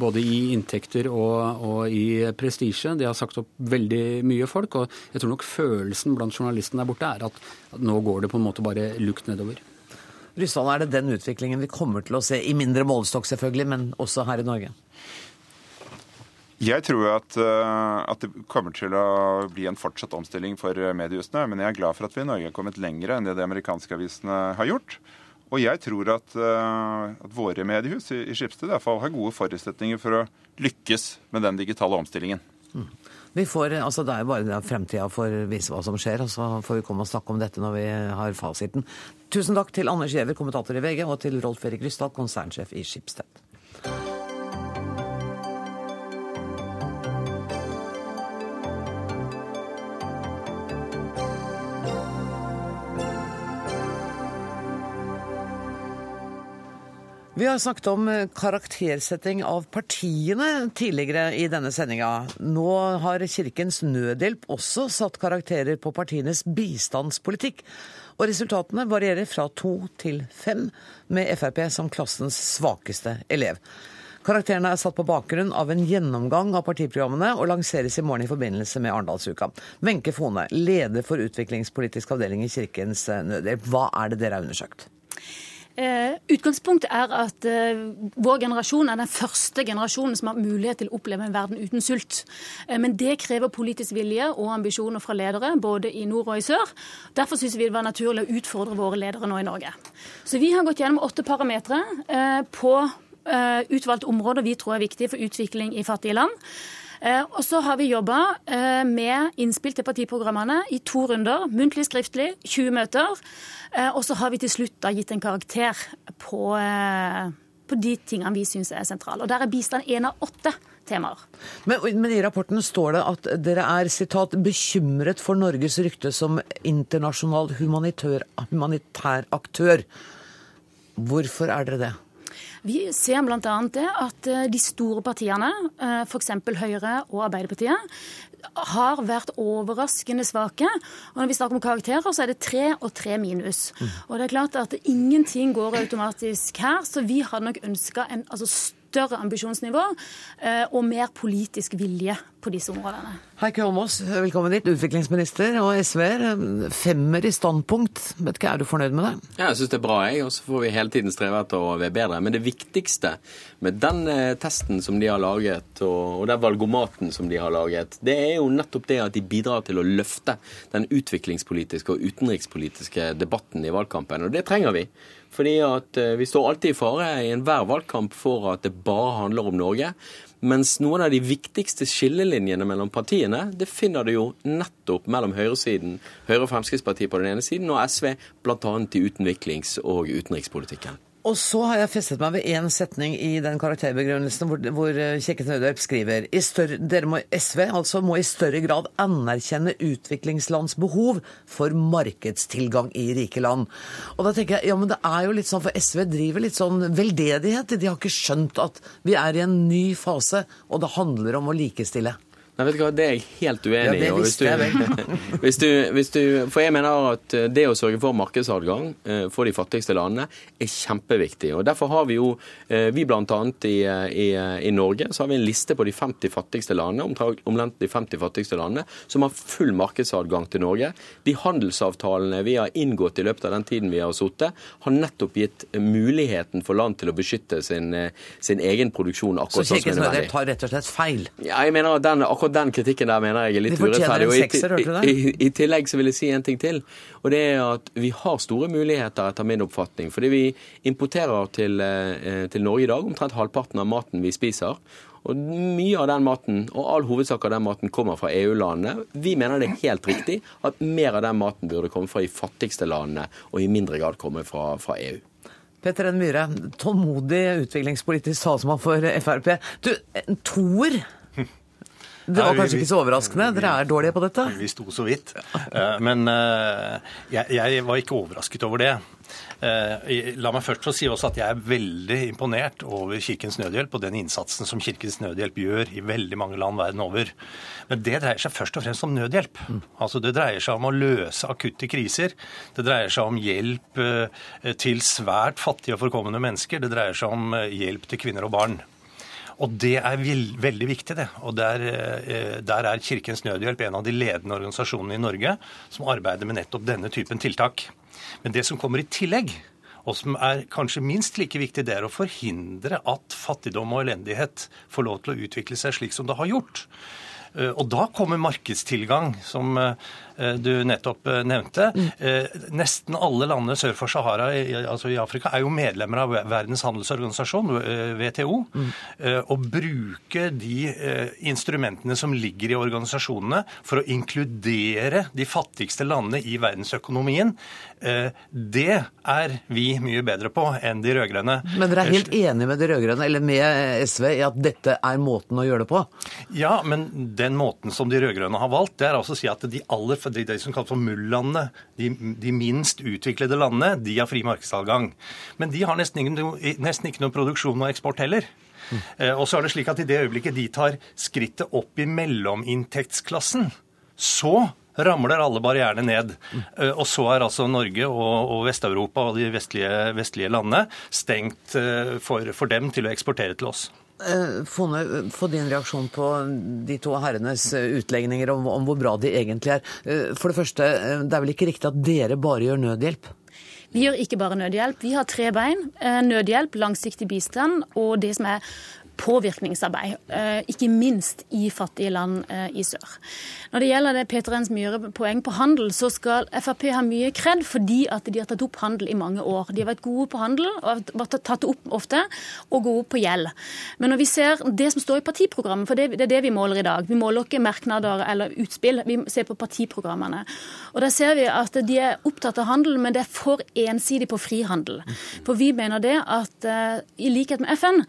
både i inntekter og, og i prestisje. De har sagt opp veldig mye folk. Og jeg tror nok følelsen blant journalistene der borte er at, nå går det på en måte bare lukt nedover. Ryssland, er det den utviklingen vi kommer til å se, i mindre målestokk selvfølgelig, men også her i Norge? Jeg tror at, eh, at, det kommer til å bli en fortsatt omstilling for mediehusene. Men jeg er glad for at vi i Norge har kommet lenger enn det de amerikanske avisene har gjort. Og jeg tror at, eh, at våre mediehus i, Skipsted i har gode forutsetninger for å lykkes med den digitale omstillingen. Mm. Vi får, altså Det er jo bare fremtida får vise hva som skjer, og så får vi komme og snakke om dette når vi har fasiten. Tusen takk til Anders Giæver, kommentator i VG, og til Rolf Erik Ryssdal, konsernsjef i Skipsted. Vi har snakket om eh, karaktersetting av partiene tidligere i denne sendinga. Nå har Kirkens Nødhjelp også satt karakterer på partienes bistandspolitikk. Og resultatene varierer fra to til fem, med Frp som klassens svakeste elev. Karakterene er satt på bakgrunn av en gjennomgang av partiprogrammene og lanseres i morgen i forbindelse med Arendalsuka. Wenche Fone, leder for utviklingspolitisk avdeling i Kirkens Nødhjelp. Hva er det dere har undersøkt? Eh, utgangspunktet er at eh, vår generasjon er den første generasjonen som har mulighet til å oppleve en verden uten sult. Eh, men det krever politisk vilje og ambisjoner fra ledere, både i nord og i sør. Derfor syns vi det var naturlig å utfordre våre ledere nå i Norge. Så vi har gått gjennom åtte parametere eh, på eh, utvalgte områder vi tror er viktige for utvikling i fattige land. Eh, og så har vi jobba eh, med innspill til partiprogrammene i to runder. Muntlig, skriftlig, 20 møter. Eh, og så har vi til slutt da gitt en karakter på, på de tingene vi syns er sentrale. Og der er bistand én av åtte temaer. Men, men, i rapporten står det at dere er sitat, bekymret for Norges rykte som internasjonal humanitær aktør. Hvorfor er dere det? Vi ser bl.a. det at eh, de store partiene, eh, f.eks. Høyre og Arbeiderpartiet, har vært overraskende svake. Og når vi snakker om karakterer, så er det tre og tre minus. Mm. Og det er klart at ingenting går automatisk her, så vi hadde nok ønska en altså, større ambisjonsnivå eh, og mer politisk vilje på disse områdene. Heikki Holmås, velkommen dit. Utviklingsminister og SV-er. Femmer i standpunkt. Vet ikke, Er du fornøyd med det? Ja, jeg syns det er bra, jeg. Og så får vi hele tiden streve etter å være bedre. Men det viktigste med den eh, testen som de har laget, og, den valgomaten som de har laget, det er jo nettopp det at de bidrar til å løfte den utviklingspolitiske og utenrikspolitiske debatten i valgkampen. Og det trenger vi. Fordi at eh, vi står alltid i fare i enhver valgkamp for at det bare handler om Norge. Mens noen av de viktigste skillelinjene mellom partiene, det finner du jo nettopp mellom høyresiden, Høyre og Fremskrittspartiet på den ene siden, og SV bl.a. i utviklings- og utenrikspolitikken. Og så har jeg festet meg ved én setning i den karakterbegrunnelsen hvor, hvor Kjekken Kjekke Nødhjelp skriver større, dere må, SV altså må i større grad anerkjenne utviklingslands behov for markedstilgang i rike land. Og da tenker jeg ja, men det er jo litt sånn, for SV driver litt sånn veldedighet. De har ikke skjønt at vi er i en ny fase, og det handler om å likestille. Nei, vet du hva, Det er jeg helt uenig i. Ja, hvis du, hvis du, for jeg mener at eh, det å sørge for markedsadgang eh, for de fattigste landene er kjempeviktig. og Derfor har vi jo, eh, vi bl.a. I, i, i Norge så har vi en liste på de 50 fattigste landene, omtrent de 50 fattigste landene, som har full markedsadgang til Norge. De handelsavtalene vi har inngått i løpet av den tiden vi har sittet, har nettopp gitt muligheten for land til å beskytte sin, sin egen produksjon. akkurat sånn som det er nødvendig. Så Kirkens tar rett og slett feil? Ja, jeg mener at den, akkurat akkurat den kritikken der mener jeg er litt urettferdig. Og i, i, i, tillegg så vil jeg si en ting til. Og det er at vi har store muligheter, etter min oppfatning. Fordi vi importerer til, eh, til Norge i dag omtrent halvparten av maten vi spiser. Og mye av den maten, og all hovedsak av den maten kommer fra EU-landene. Vi mener det er helt riktig at mer av den maten burde komme fra de fattigste landene, og i mindre grad komme fra, fra EU. Petter N. Myhre, tålmodig utviklingspolitisk talsmann for Frp. Du, en toer det var kanskje ikke så overraskende? Dere er dårlige på dette? Vi sto så vidt. Eh, men eh, jeg var ikke overrasket over det. Eh, la meg først få si også at jeg er veldig imponert over Kirkens Nødhjelp og den innsatsen som Kirkens Nødhjelp gjør i veldig mange land verden over. Men det dreier seg først og fremst om nødhjelp. Mm. Altså Det dreier seg om å løse akutte kriser. Det dreier seg om hjelp til svært fattige og forkomne mennesker. Det dreier seg om hjelp til kvinner og barn. Og det er veldig viktig, det. Og der, eh, der, er Kirkens Nødhjelp en av de ledende organisasjonene i Norge som arbeider med nettopp denne typen tiltak. Men det som kommer i tillegg, og som er kanskje minst like viktig, det er å forhindre at fattigdom og elendighet får lov til å utvikle seg slik som det har gjort. Eh, og da kommer markedstilgang, som eh, du nettopp eh, nevnte. Mm. Nesten alle landene sør for Sahara, altså i Afrika, er jo medlemmer av Verdens handelsorganisasjon, WTO. Å bruke de instrumentene som ligger i organisasjonene for å inkludere de fattigste landene i verdensøkonomien, det er vi mye bedre på enn de rød-grønne. Men dere er helt enige med de rød-grønne, eller med SV, i at dette er måten å gjøre det på? Ja, men den måten som de rød-grønne har valgt, det er altså å si at de aller for de, som kalles for MUL-landene, de, de, minst utviklede landene, de har fri markedsadgang. Men de har nesten, ingen, nesten ikke noe produksjon og eksport heller. Mm. Og så er det slik at I det øyeblikket de tar skrittet opp i mellominntektsklassen, så ramler alle barrierene ned. Mm. Og så er altså Norge og, og Vest-Europa og de vestlige, vestlige landene stengt for, for dem til å eksportere til oss. Eh, Fone, få din reaksjon på de to herrenes eh, utlegninger om, om, hvor bra de egentlig er. Eh, for det første, det er vel ikke riktig at dere bare gjør nødhjelp? Vi gjør ikke bare nødhjelp. Vi har tre bein. Nødhjelp, langsiktig bistand og det som er påvirkningsarbeid, eh, ikke minst i fattige land eh, i sør. Når det gjelder det Peter Ens Myhre poeng på handel, så skal Frp ha mye kred fordi at de har tatt opp handel i mange år. De har vært gode på handel, og har tatt opp ofte, og gode på gjeld. Men når vi ser det som står i partiprogrammet, for det er det vi måler i dag, vi måler ikke merknader eller utspill, vi ser på partiprogrammene. Og der ser vi at de er opptatt av handel, men det er for ensidig på frihandel. For vi mener det at, eh, i likhet med FN,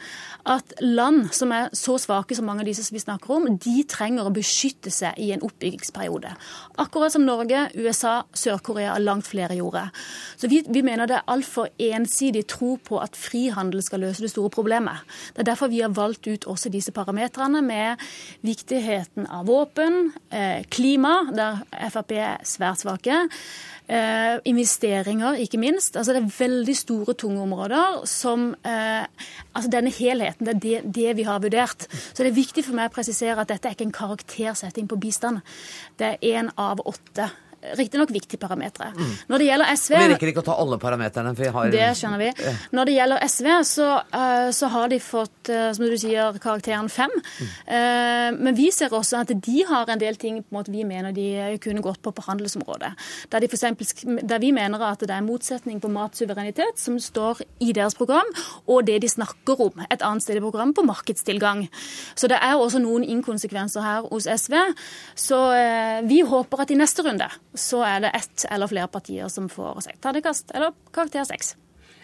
at land som er så svake som mange av disse som vi snakker om, de trenger å beskytte seg i en oppbyggingsperiode. Akkurat som Norge, USA, Sør-Korea og langt flere gjorde. Så vi, vi mener det er altfor ensidig tro på at frihandel skal løse det store problemet. Det er derfor vi har valgt ut også disse parametrene med viktigheten av våpen, eh, klima, der Frp er svært svake. Eh, investeringer, ikke minst. Altså Det er veldig store, tunge områder som eh, Altså denne helheten, det er det, det, vi har vurdert. Så det er viktig for meg å presisere at dette er ikke en karaktersetting på bistand. Det er én av åtte riktignok viktige parametere. Mm. Når det gjelder SV Vi rekker ikke å ta alle parameterne. Har... Det skjønner vi. Når det gjelder SV, så, uh, så har de fått, uh, som du sier, karakteren fem. Mm. Uh, men vi ser også at de har en del ting på en måte, vi mener de kunne gått på på handelsområdet. Der, de for eksempel, der vi mener at det er en motsetning på matsuverenitet, som står i deres program, og det de snakker om et annet sted i programmet, på markedstilgang. Så det er også noen inkonsekvenser her hos SV. Så vi håper at i neste runde så er det ett eller flere partier som får terningkast eller karakter seks.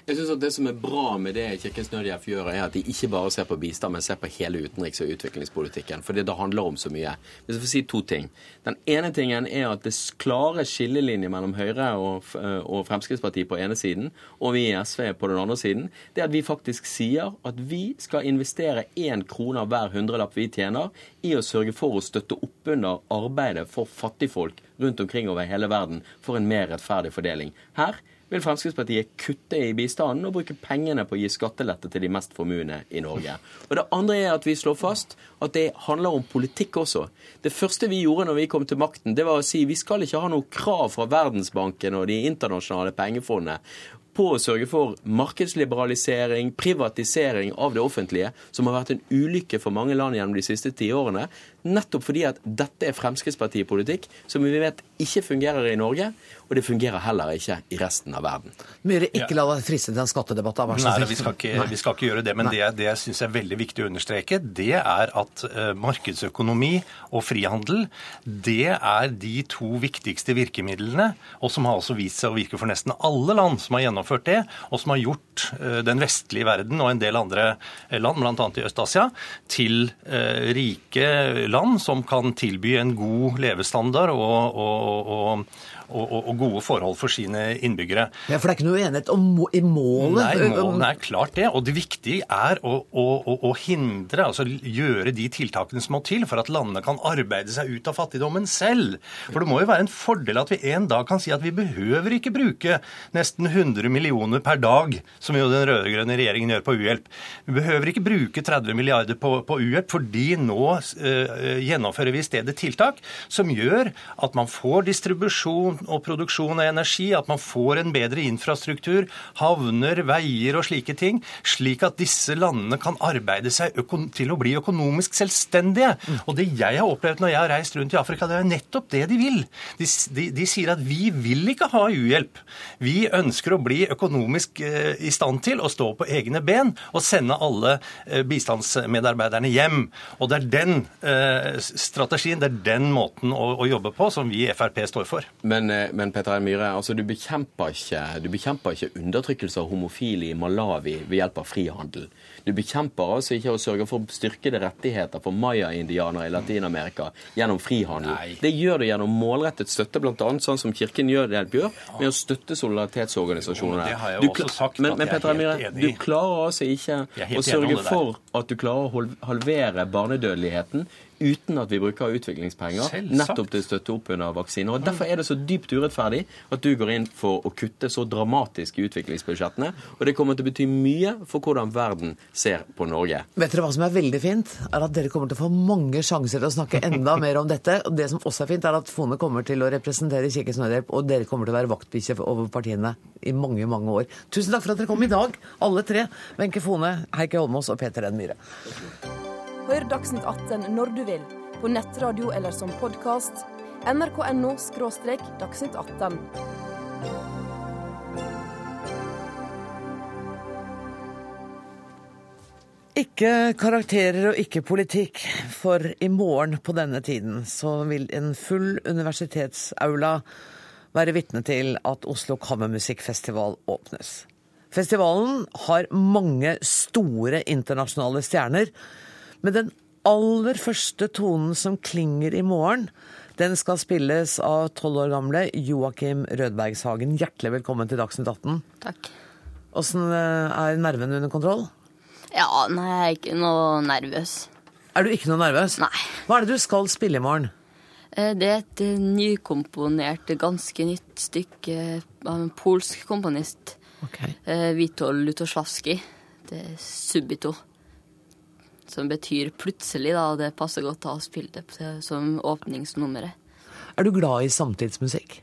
Jeg synes at Det som er bra med det Kirkens Nødhjelp gjør, er at de ikke bare ser på bistand, men ser på hele utenriks- og utviklingspolitikken. For det handler om så mye. Hvis jeg får si to ting. Den ene tingen er at det klare skillelinje mellom Høyre og, og Fremskrittspartiet på ene siden, og vi i SV på den andre siden, det er at vi faktisk sier at vi skal investere én krone hver hundrelapp vi tjener, i å sørge for å støtte opp under arbeidet for fattigfolk rundt omkring over hele verden for en mer rettferdig fordeling. Her vil Fremskrittspartiet kutte i bistanden og bruke pengene på å gi skattelette til de mest formuende i Norge. Og Det andre er at vi slår fast at det handler om politikk også. Det første vi gjorde når vi kom til makten, det var å si vi skal ikke ha noe krav fra Verdensbanken og de internasjonale pengefondene på å sørge for markedsliberalisering, privatisering av det offentlige, som har vært en ulykke for mange land gjennom de siste tiårene. Nettopp fordi at dette er Fremskrittspartipolitikk som vi vet ikke fungerer i Norge, og det fungerer heller ikke i resten av verden. Myhre, ikke la deg friste til en skattedebatt. Nei, vi skal, ikke, vi skal ikke gjøre det. Men Nei. det, det jeg syns er veldig viktig å understreke, det er at uh, markedsøkonomi og frihandel det er de to viktigste virkemidlene, og som har også vist seg å virke for nesten alle land som har gjennomført det, og som har gjort uh, den vestlige verden og en del andre land, bl.a. i Øst-Asia, til uh, rike land som kan tilby en god levestandard og, og, og, og, og, gode forhold for sine innbyggere. Ja, For det er ikke noe enighet om, i målet? Nei, målene er klart det. Og det viktige er å, å, å, hindre, altså gjøre de tiltakene som må til for at landene kan arbeide seg ut av fattigdommen selv. For det må jo være en fordel at vi en dag kan si at vi behøver ikke bruke nesten 100 millioner per dag, som jo den rød-grønne regjeringen gjør på uhjelp. Vi behøver ikke bruke 30 milliarder på, på uhjelp, fordi nå uh, gjennomfører vi i stedet tiltak som gjør at man får distribusjon og produksjon av energi, at man får en bedre infrastruktur, havner, veier og slike ting, slik at disse landene kan arbeide seg til å bli økonomisk selvstendige. Og det jeg har opplevd når jeg har reist rundt i Afrika, det er nettopp det de vil. De, de, de sier at vi vil ikke ha uhjelp. Vi ønsker å bli økonomisk eh, i stand til å stå på egne ben og sende alle eh, bistandsmedarbeiderne hjem. Og det er den eh, strategien, det er den måten å, å jobbe på som vi i Frp står for. Men Eh, men Petter. Myhre, altså, du, bekjemper ikke, du bekjemper ikke undertrykkelse av homofile i Malawi ved hjelp av frihandel. Du bekjemper altså ikke å sørge for styrkede rettigheter for maya-indianere i Latin-Amerika gjennom frihandel. Nei. Det gjør du gjennom målrettet støtte, bl.a. sånn som Kirken gjør det gjør, med å støtte solidaritetsorganisasjonene. Det har jeg Du også sagt men, at men jeg er helt enig du i. klarer altså ikke å sørge for at du klarer å halvere barnedødeligheten uten at vi bruker utviklingspenger Selvsagt. nettopp til å støtte opp under vaksiner. Og Derfor er det så dypt urettferdig at du går inn for å kutte så dramatisk i utviklingsbudsjettene. Og det kommer til å bety mye for hvordan verden ser på Norge. Vet dere hva som er veldig fint? Er at dere kommer til å få mange sjanser til å snakke enda mer om dette. Og det som også er fint, er at Fone kommer til å representere Kirkens Nødhjelp, og dere kommer til å være vaktbikkje over partiene i mange, mange år. Tusen takk for at dere kom i dag, alle tre. Wenche Fone, Heikki Holmås og Peter N. Myhre. Hør Dagsnytt 18 når du vil, på nettradio eller som podkast. nrk.no – dagsnytt 18. Ikke karakterer og ikke politikk, for i morgen på denne tiden så vil en full universitetsaula være vitne til at Oslo Kammermusikkfestival åpnes. Festivalen har mange store internasjonale stjerner, men den aller første tonen som klinger i morgen, den skal spilles av tolv år gamle Joakim Rødbergshagen. Hjertelig velkommen til Dagsnytt 18. Takk. Åssen eh, er nervene under kontroll? Ja, nei, jeg er ikke noe nervøs. Er du ikke noe nervøs? Nei. Hva er det du skal spille i morgen? Eh, Det er et eh, nykomponert, ganske nytt stykke av en polsk komponist. Okay. Witold Lutoslavskij. Det er subito. Som betyr plutselig, da, det passer godt å spille det som åpningsnummeret. Er du glad i samtidsmusikk?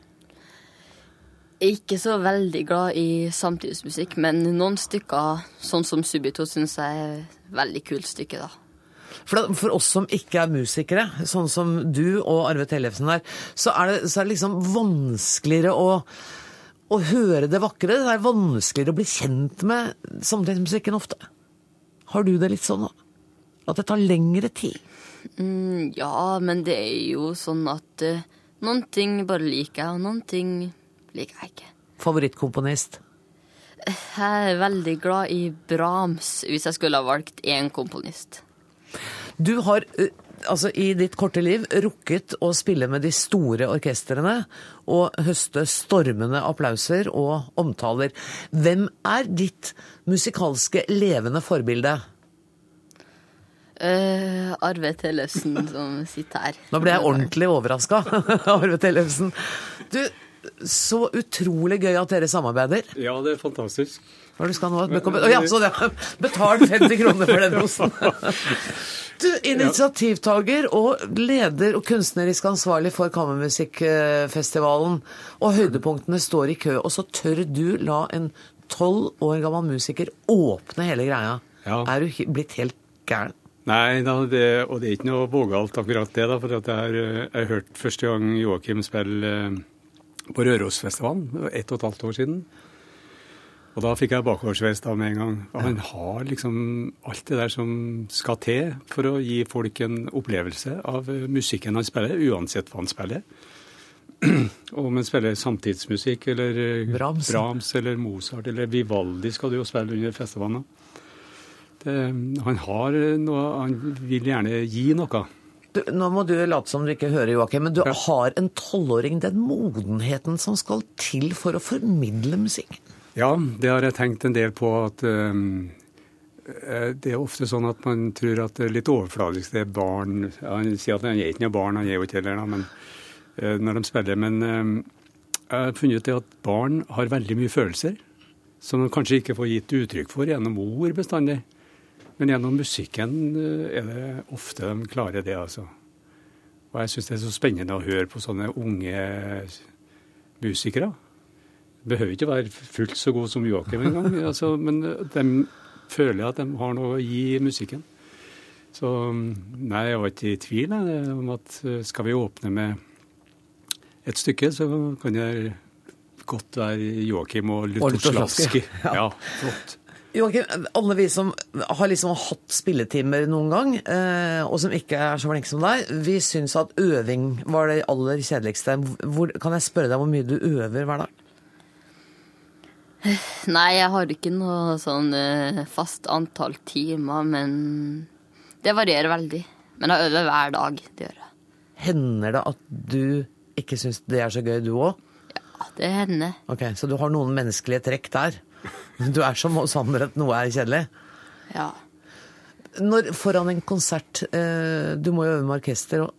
Ikke så veldig glad i samtidsmusikk, men noen stykker, sånn som Subito, syns jeg er et veldig kult stykke, da. For, da, for oss som ikke er musikere, sånn som du og Arve Tellefsen der, så er det, så er det liksom vanskeligere å, å høre det vakre. Det er vanskeligere å bli kjent med samtidsmusikken ofte. Har du det litt sånn da? At det tar lengre tid? Mm, ja, men det er jo sånn at uh, noen ting bare liker jeg, og noen ting liker jeg ikke. Favorittkomponist? Jeg er veldig glad i Brahms, hvis jeg skulle ha valgt én komponist. Du har eh, altså i ditt korte liv rukket å spille med de store orkestrene og høste stormende applauser og omtaler. Hvem er ditt musikalske levende forbilde? Eh, Arve Tellefsen som sitter her. Nå ble jeg ordentlig overraska, Arve Tellefsen. Du, så utrolig gøy at dere samarbeider. Ja, det er fantastisk. Hva er det du skal nå? Å ja, så det. Betal 50 kroner for den rosen. Du, initiativtaker og leder og kunstnerisk ansvarlig for Kammermusikkfestivalen. Og høydepunktene står i kø, og så tør du la en tolv år gammel musiker åpne hele greia. Ja. Er du blitt helt gæren? Nei, da, det, og det er ikke noe vågalt akkurat det, da, for at jeg har eh, jeg hørte hørt første gang Joakim spille eh, på Rørosfestivalen, ett og et halvt år siden. Og da fikk jeg bakoversveis da med en gang. Han har liksom alt det der som skal til for å gi folk en opplevelse av eh, musikken han spiller, uansett hva han spiller. Om han spiller samtidsmusikk eller Brahms. Brahms eller Mozart eller Vivaldi skal du jo spille under festivalen. da. Det, han har noe Han vil gjerne gi noe. Du, nå må du late som du ikke hører, Joakim, men du har en tolvåring, den modenheten som skal til for å formidle musikk. Ja, det har jeg tenkt en del på at um, eh, det er ofte sånn at man tror at det er litt overfladisk. Det er barn Han sier at han er ikke noe barn, han er jo ikke heller men eh, når de spiller. Men jeg har funnet ut det at barn har veldig mye følelser som de kanskje ikke får gitt uttrykk for gjennom ord bestandig. Men gjennom musikken eh, er det ofte de klarer det, altså. Og jeg syns det er så spennende å høre på sånne unge musikere. Behøver ikke være fullt så god som Joakim engang, altså, men de føler at de har noe å gi musikken. Så nei, jeg var ikke i tvil jeg, om at eh, skal vi åpne med et stykke, så kan det godt være Joakim og Lutoslavskij. Lutoslavskij. Ja, flott. Joakim, alle vi som har liksom hatt spilletimer noen gang, eh, og som ikke er så flinke som deg, vi syns at øving var det aller kjedeligste. Hvor, kan jeg spørre deg hvor mye du øver hver dag? Nei, jeg har ikke noe sånn eh, fast antall timer, men det varierer veldig. Men jeg øver hver dag. Det gjør jeg. Hender det at du ikke syns det er så gøy, du òg? Ja, det hender. Ok, Så du har noen menneskelige trekk der? Du er som oss andre at noe er kjedelig? Ja. Når foran en konsert eh, Du må jo øve med orkester òg.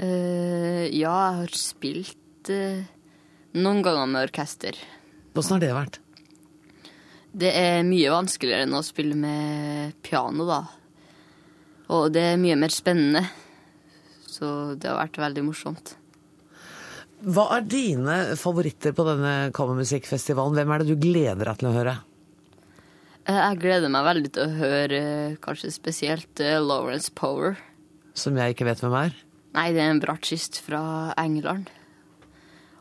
Eh, ja, jeg har spilt eh, noen ganger med orkester. Åssen har det vært? Det er mye vanskeligere enn å spille med piano, da. Og det er mye mer spennende. Så det har vært veldig morsomt. Hva er dine favoritter på denne kammermusikkfestivalen? Hvem er det du gleder deg til å høre? Eh, Jeg gleder meg veldig til å høre eh, kanskje spesielt eh, Lawrence Power. Som jeg ikke vet hvem er? Nei, det er en bratsjist fra England.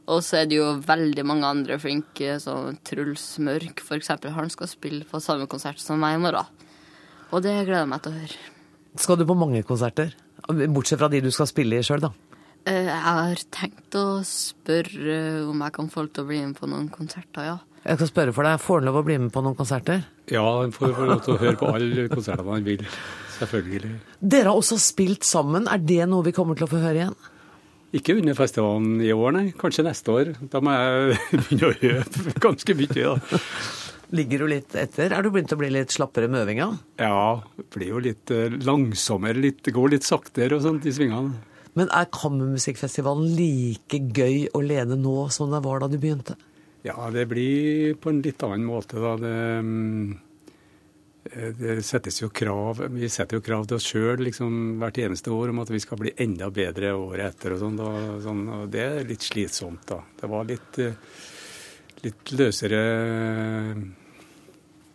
Og så er det jo veldig mange andre flinke, som Truls Mørk eksempel. Han skal spille på samme konsert som meg i morgen. Og det gleder jeg meg til å høre. Skal du på mange konserter? Bortsett fra de du skal spille i sjøl, da. Eh, Jeg har tenkt å spørre om jeg kan få lov til å bli med på noen konserter, ja. Jeg skal spørre for deg, Får han lov å bli med på noen konserter? Ja, han får lov til å høre på alle konsertene han vil. Selvfølgelig. Dere har også spilt sammen. Er det noe vi kommer til å få høre igjen? Ikke under festivalen i år, nei. Kanskje neste år. Da må jeg begynne å øve ganske mye. da. Ligger du litt etter? Er du begynt å bli litt slappere med øvinga? Ja, blir jo litt eh, langsommere, litt, går litt saktere og sånt i svingene. Men er Kammermusikkfestivalen like gøy å lede nå som det var da du begynte? Ja, det blir på en litt annen måte, da. Det, mm, det settes jo krav Vi setter jo krav til oss sjøl liksom, hvert eneste år om at vi skal bli enda bedre året etter og sånn. sånn, og Det er litt slitsomt, da. Det var litt, eh, litt løsere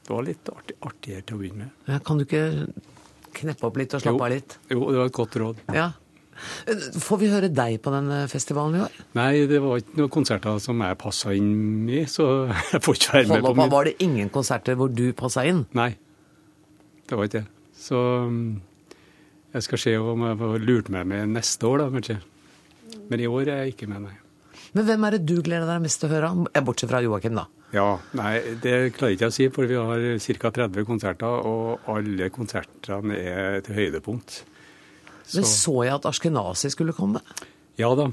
Det var litt artig, artigere til å begynne med. Ja, kan du ikke kneppe opp litt og slappe Jo. av litt? Jo, det var et godt råd. Ja. Får vi høre deg på denne festivalen i år? Nei, det var ikke noen konserter som jeg passa inn i, så jeg får ikke være med Hold på min. Var det ingen konserter hvor du passa inn? Nei, det var ikke det. Så mm, jeg skal se om jeg får lurt meg med neste år, da, kanskje. Men i år er jeg ikke med, nei. Men hvem er det du gleder deg mest til å høre? Eh, Bortsett fra Joakim, da. Ja, nei, det klarer jeg ikke å si, for vi har ca. 30 konserter, og alle konsertene er til høydepunkt. Men så jeg at Ashkenazi skulle komme? Ja da.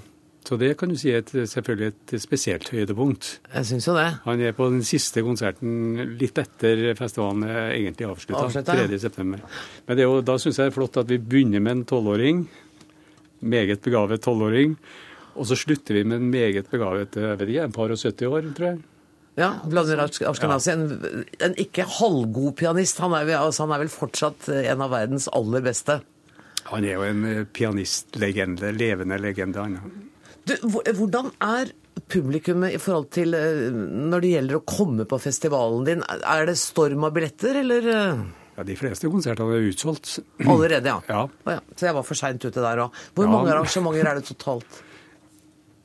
Så det kan du si er selvfølgelig et spesielt høydepunkt. Jeg syns jo det. Han er på den siste konserten litt etter festivalen er egentlig avslutta, Avslutta, ja. 3.9. Men det er jo, da syns jeg det er flott at vi begynner med en tolvåring, meget begavet tolvåring, og så slutter vi med en meget begavet jeg vet ikke, en par og 70 år, tror jeg. Ja, Vladimir Ashkenazi. En, en ikke halvgod pianist. Han er, altså, han er vel fortsatt en av verdens aller beste. Han er jo en eh, pianistlegende, levende legende, han. Du, hvordan er publikummet i forhold til eh, når det gjelder å komme på festivalen din? Er det storm av billetter, eller eh, Ja, De fleste konsertene er utsolgt. allerede, ja? Ja. Oh, ja. Så jeg var for seint ute der òg. Hvor Ja. mange arrangementer er det totalt?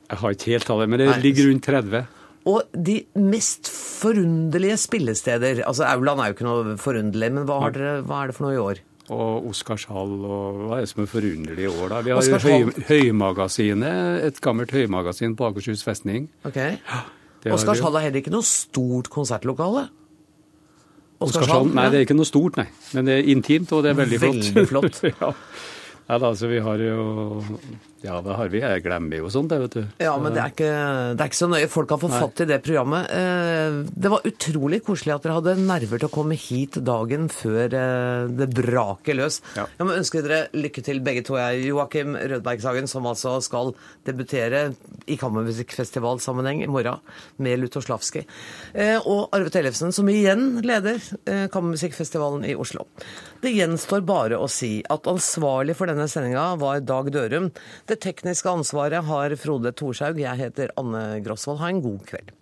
Jeg har ikke helt tallet, men det Nei. ligger rundt 30. Og de mest forunderlige spillesteder Altså, Auland er jo ikke noe forunderlig, men hva, har dere, hva er det for noe i år? Og Oscarshall og hva er det som er forunderlig i år, da? Vi har Oscarshall. høy, Høymagasinet, et gammelt høymagasin på Akershus festning. Ok. Hall Oscarshall er heller ikke noe stort konsertlokale? Oscarshall, nei, det er ikke noe stort, nei. Men det er intimt, og det er veldig flott. Veldig flott. ja. Nei, da, altså, vi har jo Ja, det har vi. Jeg glemmer jo sånt, vet du. Ja, men det er, ikke, det er ikke så nøye. Folk har fått fatt i det programmet. Eh, Det var utrolig koselig at dere hadde nerver til å komme hit dagen før eh, det braker løs. Jeg må ønske dere lykke til, begge to. Jeg, Joakim Rødbergshagen, som altså skal debutere i Kammermusikkfestivalsammenheng i morgen med Lutoslavskij. Slavski. Og Arve Tellefsen, som igjen leder eh, Kammermusikkfestivalen i Oslo. Det gjenstår bare å si at ansvarlig for denne sendinga var Dag Dørum. Det tekniske ansvaret har Frode Thorshaug. Jeg heter Anne Grosvold. Ha en god kveld.